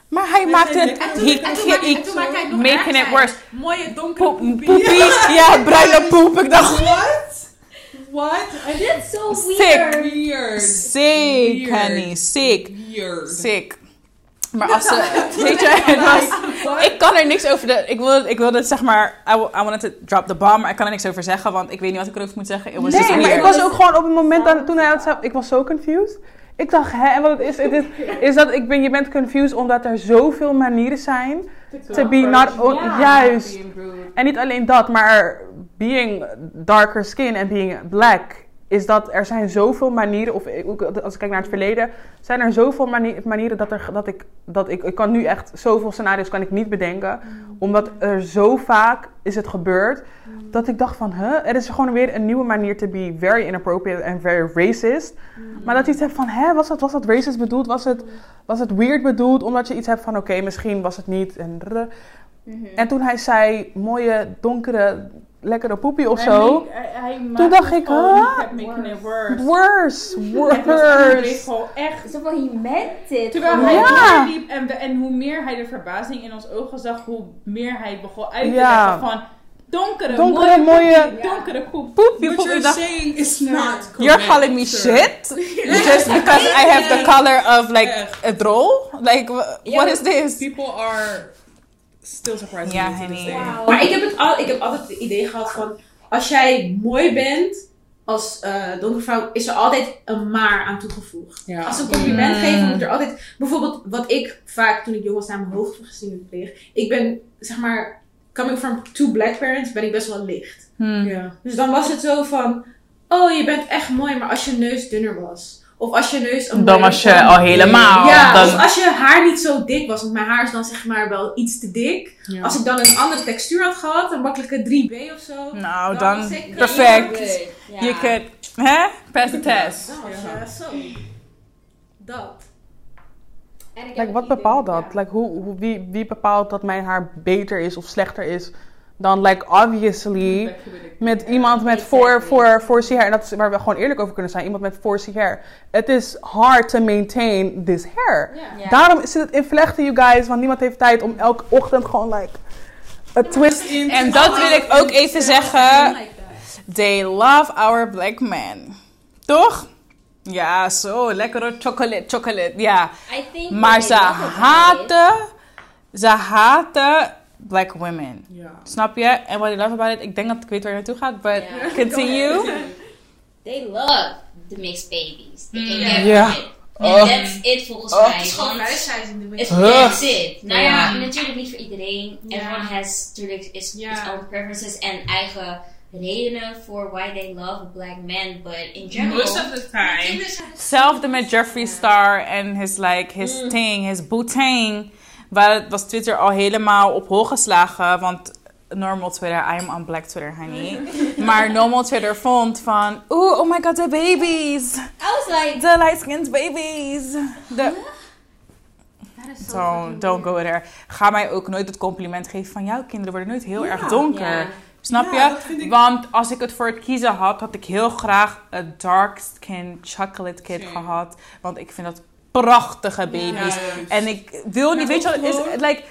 Maar hij maakte het. Het making it worse. Mooie donkere Poep, poepie. poepie. (laughs) Ja, bruine poep. Ik dacht. What? What? That's so Sick. weird. Weird. Sick, Weird. honey. Sick. Weird. Sick. Maar (laughs) als ze. Weet je, was. Ik kan er niks over. De, ik wilde, ik wilde het zeg maar. I, wa- I wanted to drop the bomb. Maar ik kan er niks over zeggen. Want ik weet niet wat ik erover moet zeggen. Nee, maar ik was ook gewoon op het moment dat, toen hij het zei, ik was zo confused. Ik dacht, hè, en wat het is, het is, is dat ik ben, je bent confused omdat er zoveel manieren zijn to be not, juist. En niet alleen dat, maar being darker skin en being black is dat er zijn zoveel manieren, of als ik kijk naar het verleden, zijn er zoveel mani- manieren dat, er, dat, ik, dat ik, ik kan nu echt zoveel scenario's kan ik niet bedenken, omdat er zo vaak is het gebeurd, dat ik dacht van, huh, er is gewoon weer een nieuwe manier to be very inappropriate en very racist. Maar dat je iets hebt van, hè, was dat, was dat racist bedoeld? Was het, was het weird bedoeld? Omdat je iets hebt van, oké, misschien was het niet. En, drr. en toen hij zei, mooie, donkere, lekkere poepie of zo. Toen dacht ik, huh? worse. Worse, Het was echt- worse. gewoon echt Zo van, he meant it. Terwijl hij Ja. meer liep en, we- en hoe meer hij de verbazing in ons ogen zag, hoe meer hij begon uit te Ja. leggen van donkere, Donkere, mooie, mooie- poepie, donkere poep. Poep, je What you're saying is not correct. you're calling me shit? (laughs) Just because I have the color of like a droll? Like, what is this? People are still surprised. Ja, me honey. Maar ik heb, het al, ik heb altijd het idee gehad van, als jij mooi bent als eh donkere vrouw, is er altijd een maar aan toegevoegd. Ja. Als ze een compliment Mm. geven, moet er altijd... Bijvoorbeeld, wat ik vaak, toen ik jong was, naar mijn hoogteverdiening kreeg. Ik ben, zeg maar, coming from two black parents, ben ik best wel licht. Hmm. Ja. Dus dan was het zo van, oh, je bent echt mooi, maar als je neus dunner was. Of als je neus een Dan was je al helemaal. Ja, dan, of als je haar niet zo dik was, want mijn haar is dan zeg maar wel iets te dik. Ja. Als ik dan een andere textuur had gehad, een makkelijke 3B of zo. nou, Dan dan was ik- perfect. Ja. Je could, hè? Pass the test. Ja. zo. Dat. En ik heb Like, wat bepaalt dat? Like, hoe, hoe, wie, wie bepaalt dat mijn haar beter is of slechter is dan, like, obviously, met iemand met voor, voor, voor hair. En dat is waar we gewoon eerlijk over kunnen zijn. Iemand met 4C hair. Het is hard to maintain this hair. Daarom zit het in vlechten, you guys. Want niemand heeft tijd om elke ochtend gewoon, like, een twist. En dat wil ik ook even zeggen. They love our black man. Toch? Ja, zo. Lekkere chocolate, chocolate. Ja. Maar ze haten... Ze haten black women. Ja. Snap je? En what I love about it... Ik denk dat ik weet waar je naartoe gaat, but (laughs) continue. They love the mixed babies. They can Mm. it. And Oh. that's it volgens Oh. mij. Gewoon Want wijsheid in de It's, that's it. Nou ja, Ja. natuurlijk niet voor iedereen. Everyone has natuurlijk is, Ja. its own preferences en eigen redenen voor why they love a black man. But in general, Most of the time. Hetzelfde met Jeffree Star en his, like, his thing, his bootang. Waar was Twitter al helemaal op hol geslagen. Want normal Twitter, I am on black Twitter, honey. (laughs) maar normal Twitter vond van... Oeh, oh my god, the babies. I was like, The light-skinned babies. De, don't, don't go there. Ga mij ook nooit het compliment geven van... Jouw kinderen worden nooit heel erg donker. Ja. Snap Ja, je? ik- Want als ik het voor het kiezen had, had ik heel graag een dark skin chocolate kid gehad. Want ik vind dat prachtige baby's. Ja. En ik wil niet, weet je wat is? Like,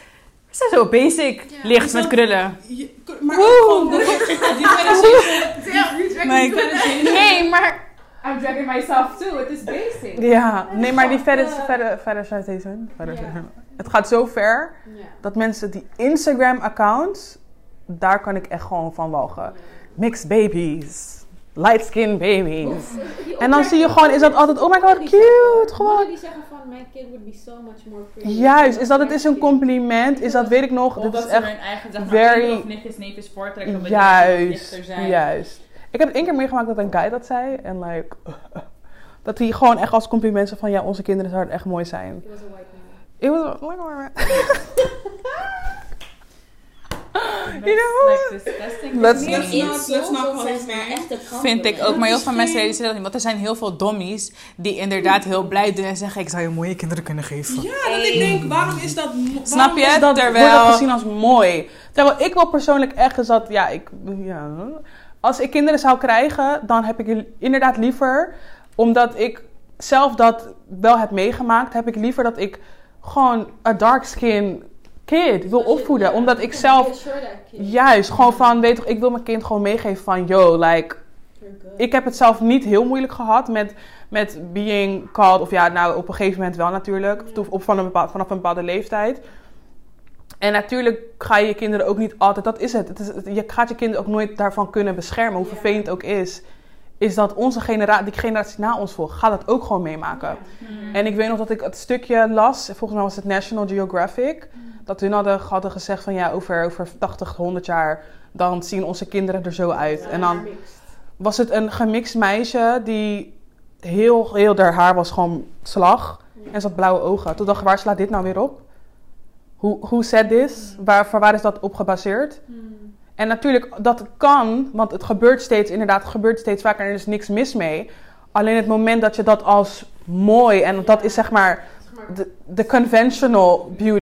Ze zijn zo basic. Licht met krullen. Je- maar gewoon (laughs) differentiation. Nee, Nee, maar... I'm dragging myself too. It is basic. Ja, nee, maar die verder, verder, verder. Verder. Het gaat zo ver dat mensen die Instagram-accounts, daar kan ik echt gewoon van walgen. Mixed babies. Light skin babies. (laughs) En dan zie je gewoon, is dat altijd, oh my god, cute. Gewoon. die zeggen van, my kid would be so much more pretty. Juist, is dat het is een compliment? Is dat, weet ik nog, dat is ze echt hun eigen zeg maar, very- of nichtjes, neefjes voortrekken. Juist, zijn. juist. Ik heb het één keer meegemaakt dat een guy dat zei. En like, (laughs) dat hij gewoon echt als compliment zei van... Ja, onze kinderen zouden echt mooi zijn. He was a white man. It was like, oh my That's (laughs) (laughs) You know. Let's- Let's let's not call Vind ik ook, maar heel veel mensen realiseren dat niet. Want er zijn heel veel dommies die inderdaad heel blij doen en zeggen: Ik zou je mooie kinderen kunnen geven. Ja, dat ik denk, waarom is dat... Snap waarom je? is dat wordt Terwijl- het gezien als mooi. Terwijl ik wel persoonlijk echt is dat... Ja, ik... Ja, als ik kinderen zou krijgen, dan heb ik inderdaad liever... Omdat ik zelf dat wel heb meegemaakt... Heb ik liever dat ik gewoon een dark skin kid wil opvoeden. Omdat ik zelf... Juist, gewoon van, weet toch, ik wil mijn kind gewoon meegeven van, yo, like, ik heb het zelf niet heel moeilijk gehad met, met being called, of ja, nou, op een gegeven moment wel natuurlijk, of op, van een bepaal- vanaf een bepaalde leeftijd. En natuurlijk ga je je kinderen ook niet altijd, dat is het, het is, je gaat je kinderen ook nooit daarvan kunnen beschermen, hoe vervelend het ook is. Is dat onze generatie, die generatie na ons volgt, gaat dat ook gewoon meemaken. En ik weet nog dat ik het stukje las, volgens mij was het National Geographic, dat hun hadden, hadden gezegd van ja, over, over 80, 100 jaar, dan zien onze kinderen er zo uit. En dan was het een gemixt meisje die heel, heel, haar haar was gewoon slag en ze had blauwe ogen. Toen dacht ik, waar slaat dit nou weer op? Hoe, hoe zet dit? Waar, voor waar is dat op gebaseerd? En natuurlijk, dat kan, want het gebeurt steeds, inderdaad, het gebeurt steeds vaker en er is niks mis mee. Alleen het moment dat je dat als mooi, en dat is zeg maar de, de conventional beauty.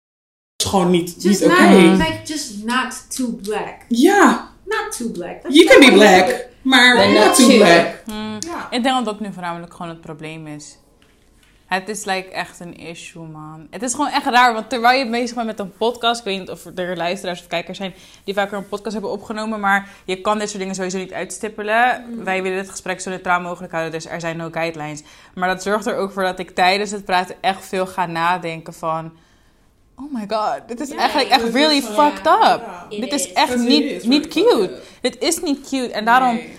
Gewoon niet, Just niet not, oké. like, just not too black. Ja, Not too black. That's you can be black, maar not not too black. Hmm. Ja. Ik denk dat dat nu voornamelijk gewoon het probleem is. Het is like echt een issue, man. Het is gewoon echt raar, want terwijl je bezig bent met een podcast... Ik weet niet of er luisteraars of kijkers zijn die vaker een podcast hebben opgenomen... maar je kan dit soort dingen sowieso niet uitstippelen. Wij willen dit gesprek zo neutraal mogelijk houden, dus er zijn no guidelines. Maar dat zorgt er ook voor dat ik tijdens het praten echt veel ga nadenken van... Oh my god, dit is eigenlijk echt really fucked up. Dit is is. echt niet, is niet cute. Dit is niet cute. En daarom Nee.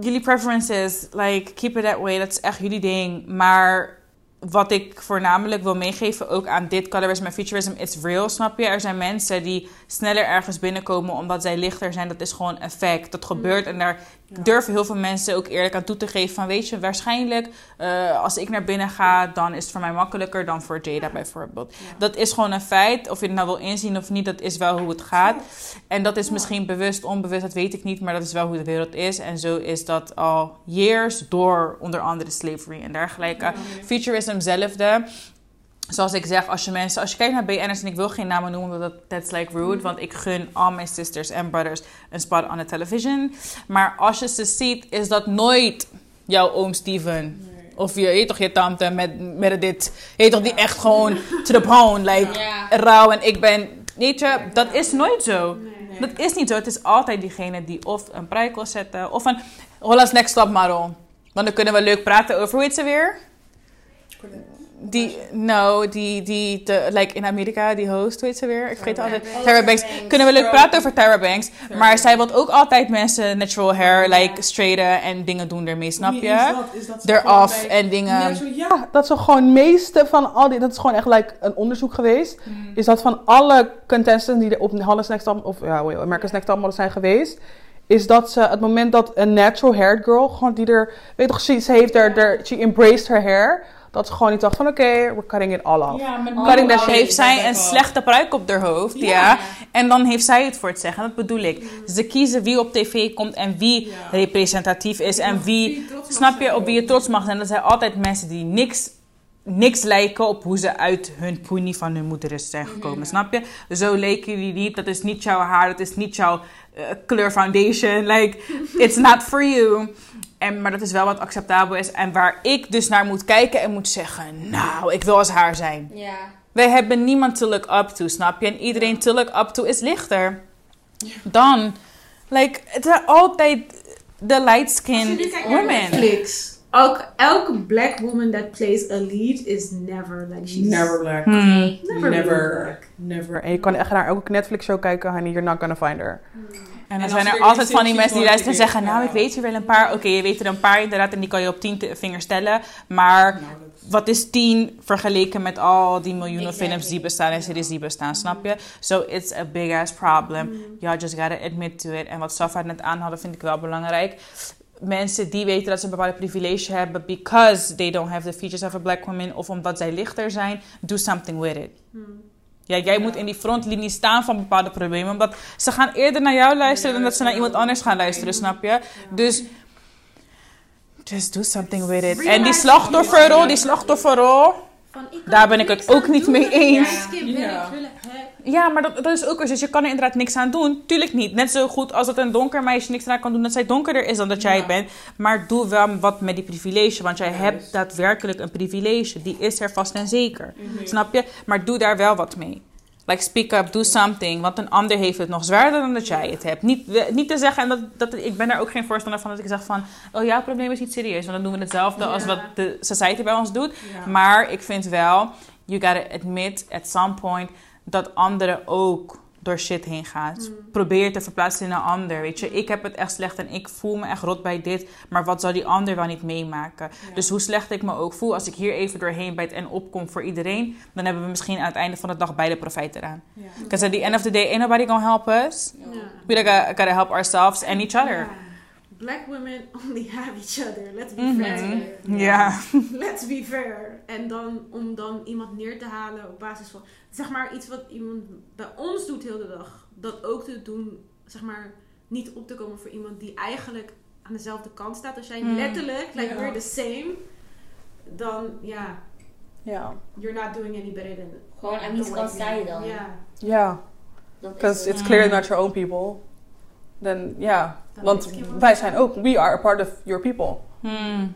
jullie preferences, like, keep it that way. Dat is echt jullie ding. Maar wat ik voornamelijk wil meegeven, ook aan dit colorism en futurism, it's real, snap je? Er zijn mensen die sneller ergens binnenkomen omdat zij lichter zijn. Dat is gewoon een fact. Dat gebeurt en daar durven heel veel mensen ook eerlijk aan toe te geven van, weet je, waarschijnlijk eh, als ik naar binnen ga, dan is het voor mij makkelijker dan voor Jada bijvoorbeeld. Dat is gewoon een feit. Of je het nou wil inzien of niet, dat is wel hoe het gaat. En dat is misschien bewust, onbewust, dat weet ik niet, maar dat is wel hoe de wereld is. En zo is dat al years door onder andere slavery en dergelijke. Futurism zelfde. Zoals ik zeg, als je mensen, als je kijkt naar BN'ers en ik wil geen namen noemen, omdat dat that's like rude, want ik gun al mijn sisters en brothers een spot on the television. Maar als je ze ziet, is dat nooit jouw oom Steven. Of je, je weet toch je tante met, met dit. Je toch die echt gewoon to the bone, like Ja. rauw en ik ben. Weet je, dat is nooit zo. Dat is niet zo. Het is altijd diegene die of een prijs wil zetten of een Hollands Next Top Model. Want dan kunnen we leuk praten over hoe heet ze weer? Die, no, die, die, de, like in Amerika, die host, hoe heet ze weer? Ik vergeet het altijd. Banks. Tyra Banks. Banks. Kunnen we leuk praten over Tyra Banks. Maar zij wil ook altijd mensen natural hair, like straighten en dingen doen ermee, snap je? is dat? Is dat Eraf en dingen. Ja, zo- ja. Ja, dat ze gewoon meeste van al die, dat is gewoon echt like een onderzoek geweest. Hmm. Is dat van alle contestants die er op Next Top, of ja, America's Next Top Model zijn geweest. Is dat ze het moment dat een natural haired girl, gewoon die er, weet toch, ze, ze heeft er, er, she embraced her hair. Dat ze gewoon niet dacht van oké, we're cutting it all off. Ja, Cutting that shade. heeft zij een slechte pruik op haar hoofd, ja. Ja. En dan heeft zij het voor het zeggen. Dat bedoel ik. Ze kiezen wie op tv komt en wie Ja. representatief is en wie, snap je, op wie je trots mag zijn. Dat zijn altijd mensen die niks, niks lijken op hoe ze uit hun poenie van hun moeder is zijn gekomen, snap je? Zo leken jullie niet. Dat is niet jouw haar, dat is niet jouw eh, kleur foundation. Like, it's not for you. En, maar dat is wel wat acceptabel is. En waar ik dus naar moet kijken en moet zeggen, nou, ik wil als haar zijn. Ja. Wij hebben niemand to look up to, snap je? En iedereen to look up to is lichter. Dan, like, het zijn altijd de light skin women. Netflix. Ook, elke black woman that plays a lead is never like she's... Never black. Hmm. Never, Never. black. Never. En je kan echt naar elke Netflix show kijken, honey, you're not gonna find her. En dan zijn er er altijd van die mensen die luisteren en zeggen... Nou, ik weet er wel een paar. Oké, je weet er een paar inderdaad en die kan je op tien vingers tellen. Maar wat is tien vergeleken met al die miljoenen Exactly. films die bestaan en series die bestaan, snap je? So it's a big ass problem. You just gotta admit to it. En wat Safa net aanhadden vind ik wel belangrijk. Mensen die weten dat ze een bepaalde privilege hebben because they don't have the features of a black woman of omdat zij lichter zijn, do something with it. Ja, jij moet in die frontlinie staan van bepaalde problemen. Omdat ze gaan eerder naar jou luisteren dan dat ze naar iemand anders gaan luisteren, snap je? Dus just do something with it. En die slachtofferrol, die slachtofferrol. Daar ben ik het ook niet mee eens. Ja. Ja, maar dat, dat is ook. Dus je kan er inderdaad niks aan doen. Tuurlijk niet. Net zo goed als dat een donker meisje niks aan kan doen dat zij donkerder is dan dat jij Ja. bent. Maar doe wel wat met die privilege. Want jij hebt daadwerkelijk een privilege. Die is er vast en zeker. Mhm. Snap je? Maar doe daar wel wat mee. Like speak up, do something. Want een ander heeft het nog zwaarder dan dat jij het hebt. Niet, niet te zeggen, en dat, dat, ik ben er ook geen voorstander van dat ik zeg van... Oh, jouw probleem is niet serieus. Want dan doen we hetzelfde als wat de society bij ons doet. Maar ik vind wel, you gotta admit at some point dat anderen ook door shit heen gaan. Probeer te verplaatsen in een ander. Weet je, ik heb het echt slecht en ik voel me echt rot bij dit. Maar wat zou die ander wel niet meemaken? Dus hoe slecht ik me ook voel, als ik hier even doorheen bijt en opkom voor iedereen, dan hebben we misschien aan het einde van de dag beide profijt eraan. Because at the end of the day, ain't nobody gonna help us. We gotta, gotta help ourselves and each other. Black women (laughs) only have each other. Let's be Mhm. fair. Ja. Let's be fair. En dan om dan iemand neer te halen op basis van zeg maar iets wat iemand bij ons doet heel de dag, dat ook te doen, zeg maar niet op te komen voor iemand die eigenlijk aan dezelfde kant staat als jij, Mm. letterlijk, like Ja. we're the same. Dan ja, Ja. you're not doing any better than. Gewoon aan wiens kant sta je dan? Ja. Ja, because it's clearly not your own people. Then, ja. Want wij zijn ook, we are a part of your people. Hmm.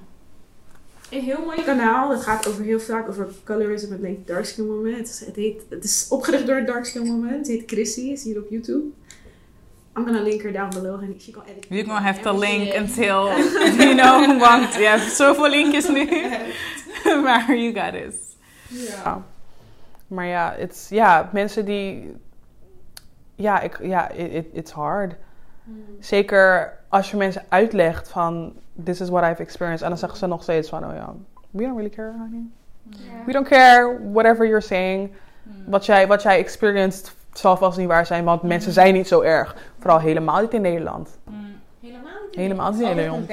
Een heel mooi kanaal. Het gaat over heel vaak over colorism en like dark skin woman. Het is, het, heet, het is opgericht door een dark skin woman. Het heet Chrissy. Is hier op YouTube. I'm gonna link her down below and she can edit. You're gonna have to link until, you know, want je hebt zoveel linkjes nu. (laughs) maar you got it. Ja. Maar ja, it's, ja, mensen die... Ja, ik, ja it, it- it's hard. Hmm. Zeker als je mensen uitlegt van... This is what I've experienced. En dan zeggen ze nog steeds van... Oh ja, we don't really care, honey. We don't care whatever you're saying. Wat jij, wat jij experienced zal vast niet waar zijn. Want mensen zijn niet zo erg. Vooral helemaal niet in Nederland. Helemaal niet. Helemaal niet in Nederland.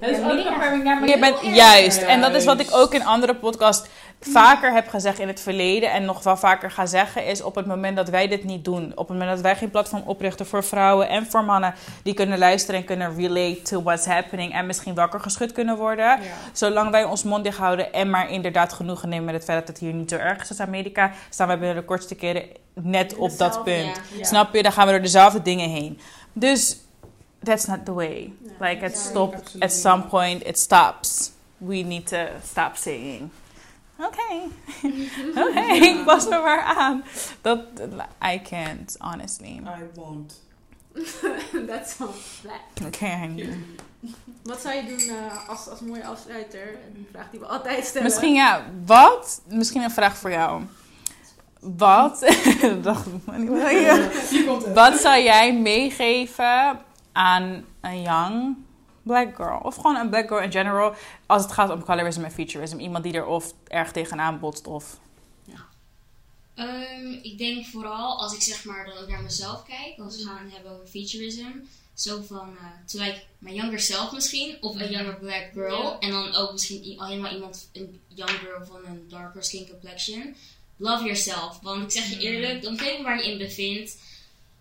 Dat is ook comparing Je bent juist. En dat is wat ik ook in andere podcasts vaker heb gezegd in het verleden. En nog wel vaker ga zeggen. Is op het moment dat wij dit niet doen. Op het moment dat wij geen platform oprichten voor vrouwen en voor mannen. Die kunnen luisteren en kunnen relate to what's happening. En misschien wakker geschud kunnen worden. Ja. Zolang wij ons mond dicht houden en maar inderdaad genoegen nemen met het feit dat het hier niet zo erg is als Amerika, staan wij binnen de kortste keren net op dat punt. ja. Ja. Snap je? Dan gaan we door dezelfde dingen heen. Dus that's not the way. Like it Ja. stop Absoluut at some point it stops. We need to stop saying. Oké, (laughs) oké, pas me maar aan. Dat I can't honestly. I won't. Is wel black. Oké. Wat zou je doen eh, als, als mooie afsluiter? Een vraag die we altijd stellen. Misschien ja, wat? Misschien een vraag voor jou. Wat? (laughs) Dacht ik maar niet. (laughs) Hier komt het. Wat zou jij meegeven aan een young black girl? Of gewoon een black girl in general. Als het gaat om colorism en futurism. Iemand die er of erg tegenaan botst of... Ehm, ik denk vooral als ik zeg maar dan ook naar mezelf kijk, als we gaan hebben over futurism, zo van uh, to like my younger self misschien, of a younger black girl, en dan ook misschien i- helemaal iemand, een young girl van een darker skin complexion. Love yourself, want ik zeg je eerlijk, dan weet waar je in bevindt,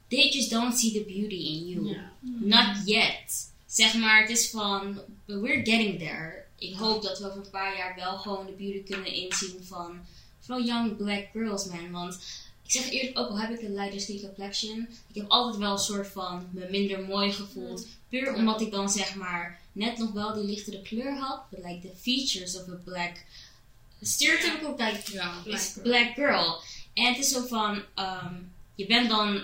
they just don't see the beauty in you. Not yet. Zeg maar, het is van, we're getting there. Ik hoop dat we over een paar jaar wel gewoon de beauty kunnen inzien van vooral young black girls, man. Want ik zeg eerlijk, ook al heb ik een lighter skin complexion, ik heb altijd wel een soort van me minder mooi gevoeld. Puur omdat ik dan zeg maar net nog wel die lichtere kleur had, but like the features of a black stereotypical black, Black is girl. black girl. En het is zo van, ehm, je bent dan,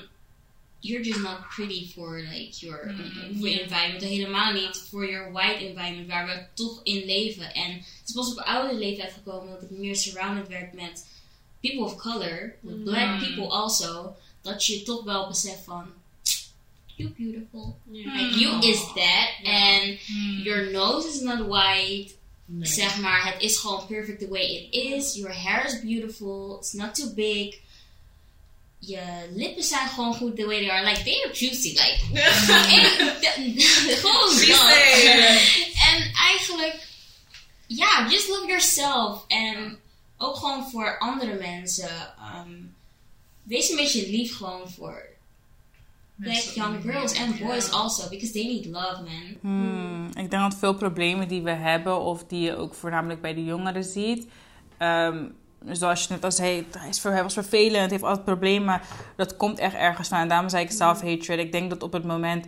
you're just not pretty for like your, Mm, for your environment. Helemaal niet voor your white environment waar we toch in leven. En het is pas op oude leeftijd gekomen dat ik meer surrounded werd met people of color, with black Mm. people also, dat je toch wel beseft van, you beautiful. Like, you is that. And your nose is not white. Zeg maar, het is gewoon perfect the way it is. Your hair is beautiful. It's not too big. Je lippen zijn gewoon goed the way they are. Like, they are juicy. Like, (laughs) en- (laughs) gewoon dat. En eigenlijk, ja, just love yourself. En ook gewoon voor andere mensen. ehm, wees een beetje lief gewoon voor black young girls and boys also. Because they need love, man. Hmm, ik denk dat veel problemen die we hebben, of die je ook voornamelijk bij de jongeren ziet. ehm, zoals je net al zei, hij, is hij was vervelend, heeft altijd problemen. Dat komt echt ergens van. En daarom zei ik self-hatred. Ik denk dat op het moment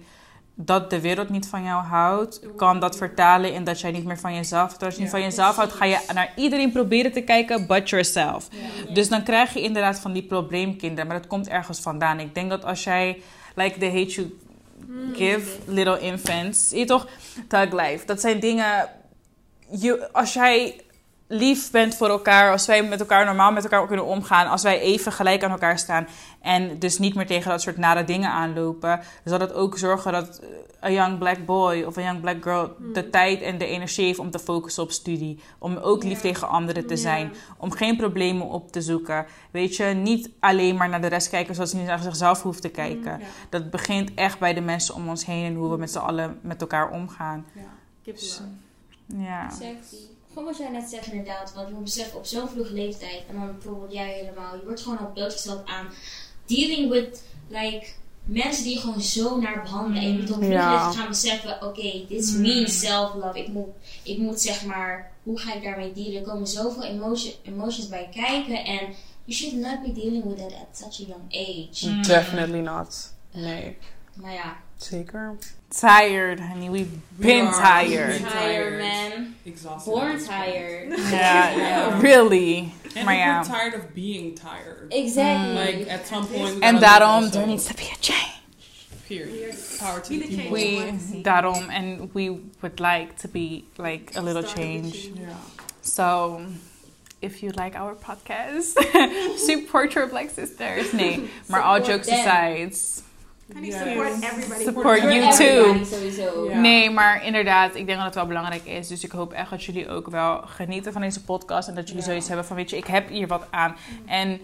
dat de wereld niet van jou houdt, kan dat vertalen in dat jij niet meer van jezelf houdt. Als je niet van jezelf houdt, ga je naar iedereen proberen te kijken, but yourself. Dus dan krijg je inderdaad van die probleemkinderen, maar dat komt ergens vandaan. Ik denk dat als jij, like the hate you give little infants, je toch? Thug life. Dat zijn dingen, je, als jij lief bent voor elkaar, als wij met elkaar normaal met elkaar kunnen omgaan, als wij even gelijk aan elkaar staan en dus niet meer tegen dat soort nare dingen aanlopen, zal dat ook zorgen dat eh, een young black boy of een young black girl de tijd en de energie heeft om te focussen op studie, om ook lief tegen anderen te zijn, om geen problemen op te zoeken. Weet je, niet alleen maar naar de rest kijken zoals ze niet naar zichzelf hoeft te kijken. Dat begint echt bij de mensen om ons heen en hoe we met z'n allen met elkaar omgaan. Love. Ja. Sexy. Gewoon wat jij net zegt inderdaad, want je moet beseffen op zo'n vroege leeftijd, en dan bijvoorbeeld jij helemaal, je wordt gewoon al blootgesteld aan dealing with, like, mensen die je gewoon zo naar behandelen. En je moet op vroege Ja. leeftijd gaan beseffen, oké, dit is me self-love. Ik moet, ik moet zeg maar, hoe ga ik daarmee dealen? Er komen zoveel emotion, emotions bij kijken en you should not be dealing with that at such a young age. Definitely not. Nee, Maar ja, zeker. Tired, honey. We've been We tired. tired Tired. man, Exhausted. born tired. (laughs) Yeah, yeah, really. And Maar we're tired of being tired. Exactly. Like at some point. we En gotta daarom, there needs to be a change. Period. Power to Be the the people. We, daarom, um, and we would like to be like a little Start change. Yeah. So, if you like our podcast, (laughs) support your black sisters. Nee, (laughs) maar all jokes them. aside. Yes. support everybody. Support you everybody too. Sowieso. Nee, maar inderdaad, ik denk dat het wel belangrijk is. Dus ik hoop echt dat jullie ook wel genieten van deze podcast. En dat jullie zoiets hebben van, weet je, ik heb hier wat aan. En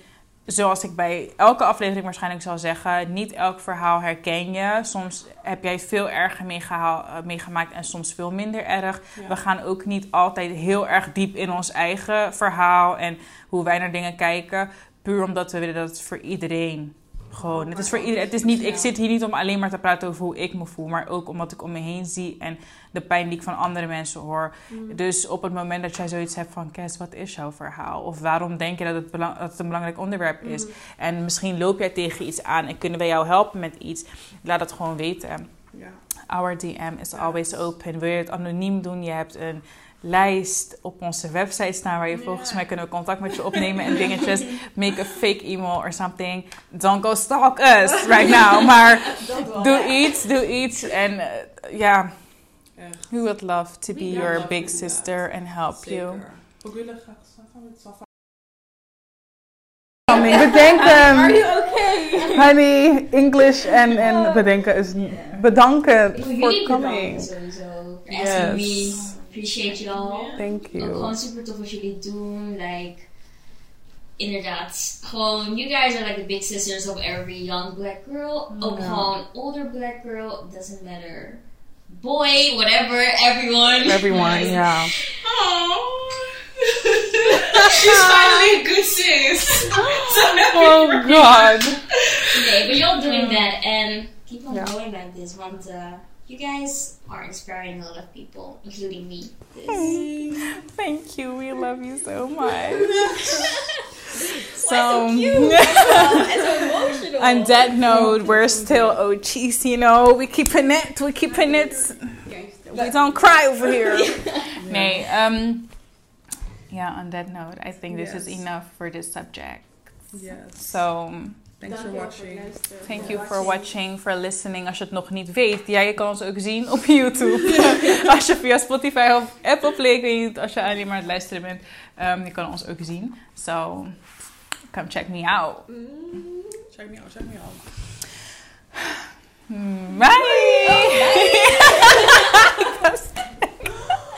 zoals ik bij elke aflevering waarschijnlijk zal zeggen, niet elk verhaal herken je. Soms heb jij veel erger eh, meegemaakt en soms veel minder erg. Ja. We gaan ook niet altijd heel erg diep in ons eigen verhaal en hoe wij naar dingen kijken. Puur omdat we willen dat het voor iedereen gewoon. Het is voor iedereen. Het is niet, ik zit hier niet om alleen maar te praten over hoe ik me voel, maar ook omdat ik om me heen zie en de pijn die ik van andere mensen hoor. Dus op het moment dat jij zoiets hebt van, Kes, wat is jouw verhaal? Of waarom denk je dat het, belang- dat het een belangrijk onderwerp is? En misschien loop jij tegen iets aan en kunnen wij jou helpen met iets? Laat het gewoon weten. Our DM is always open. Wil je het anoniem doen? Je hebt een lijst op onze website staan waar je volgens mij kunnen we contact met je opnemen en dingetjes. (laughs) Make a fake email or something. Don't go stalk us right now. (laughs) Maar doe iets, doe iets. En eh, ja, we would love to be your big sister and help you. We willen graag Safa met Safa. Bedenken. Are you okay? Honey, English en, en bedenken is bedanken bedanken coming. sowieso. Me. Yes. Appreciate you all. Thank Ook you. gewoon super tof wat jullie doen. Like, inderdaad. Gewoon, you guys are like the big sisters of every young black girl. Ook gewoon older black girl. Doesn't matter. Boy, whatever, everyone. Everyone, (laughs) yeah. Oh. (laughs) She's finally a good sis. (laughs) Oh God. Nee, but you're doing that and keep on Yeah. going like this. Want uh, you guys are inspiring a lot of people, including me. Dus. (laughs) Thank you. We love you so (laughs) much. so, (laughs) on that note, we're still OGs, you know. We keeping it. We keeping it. We don't cry over here. Nee, ehm, um, yeah, on that note, I think this is enough for this subject. Yes. So, Thanks for watching. thank you for watching, for listening. Als je het nog niet weet, ja, je kan ons ook zien op (laughs) YouTube. (laughs) als je via Spotify of Apple Play, ik weet niet, als je alleen maar aan het luisteren bent, um, je kan ons ook zien. So, come check me out. Check me out, check me out. Bye! Bye. (laughs)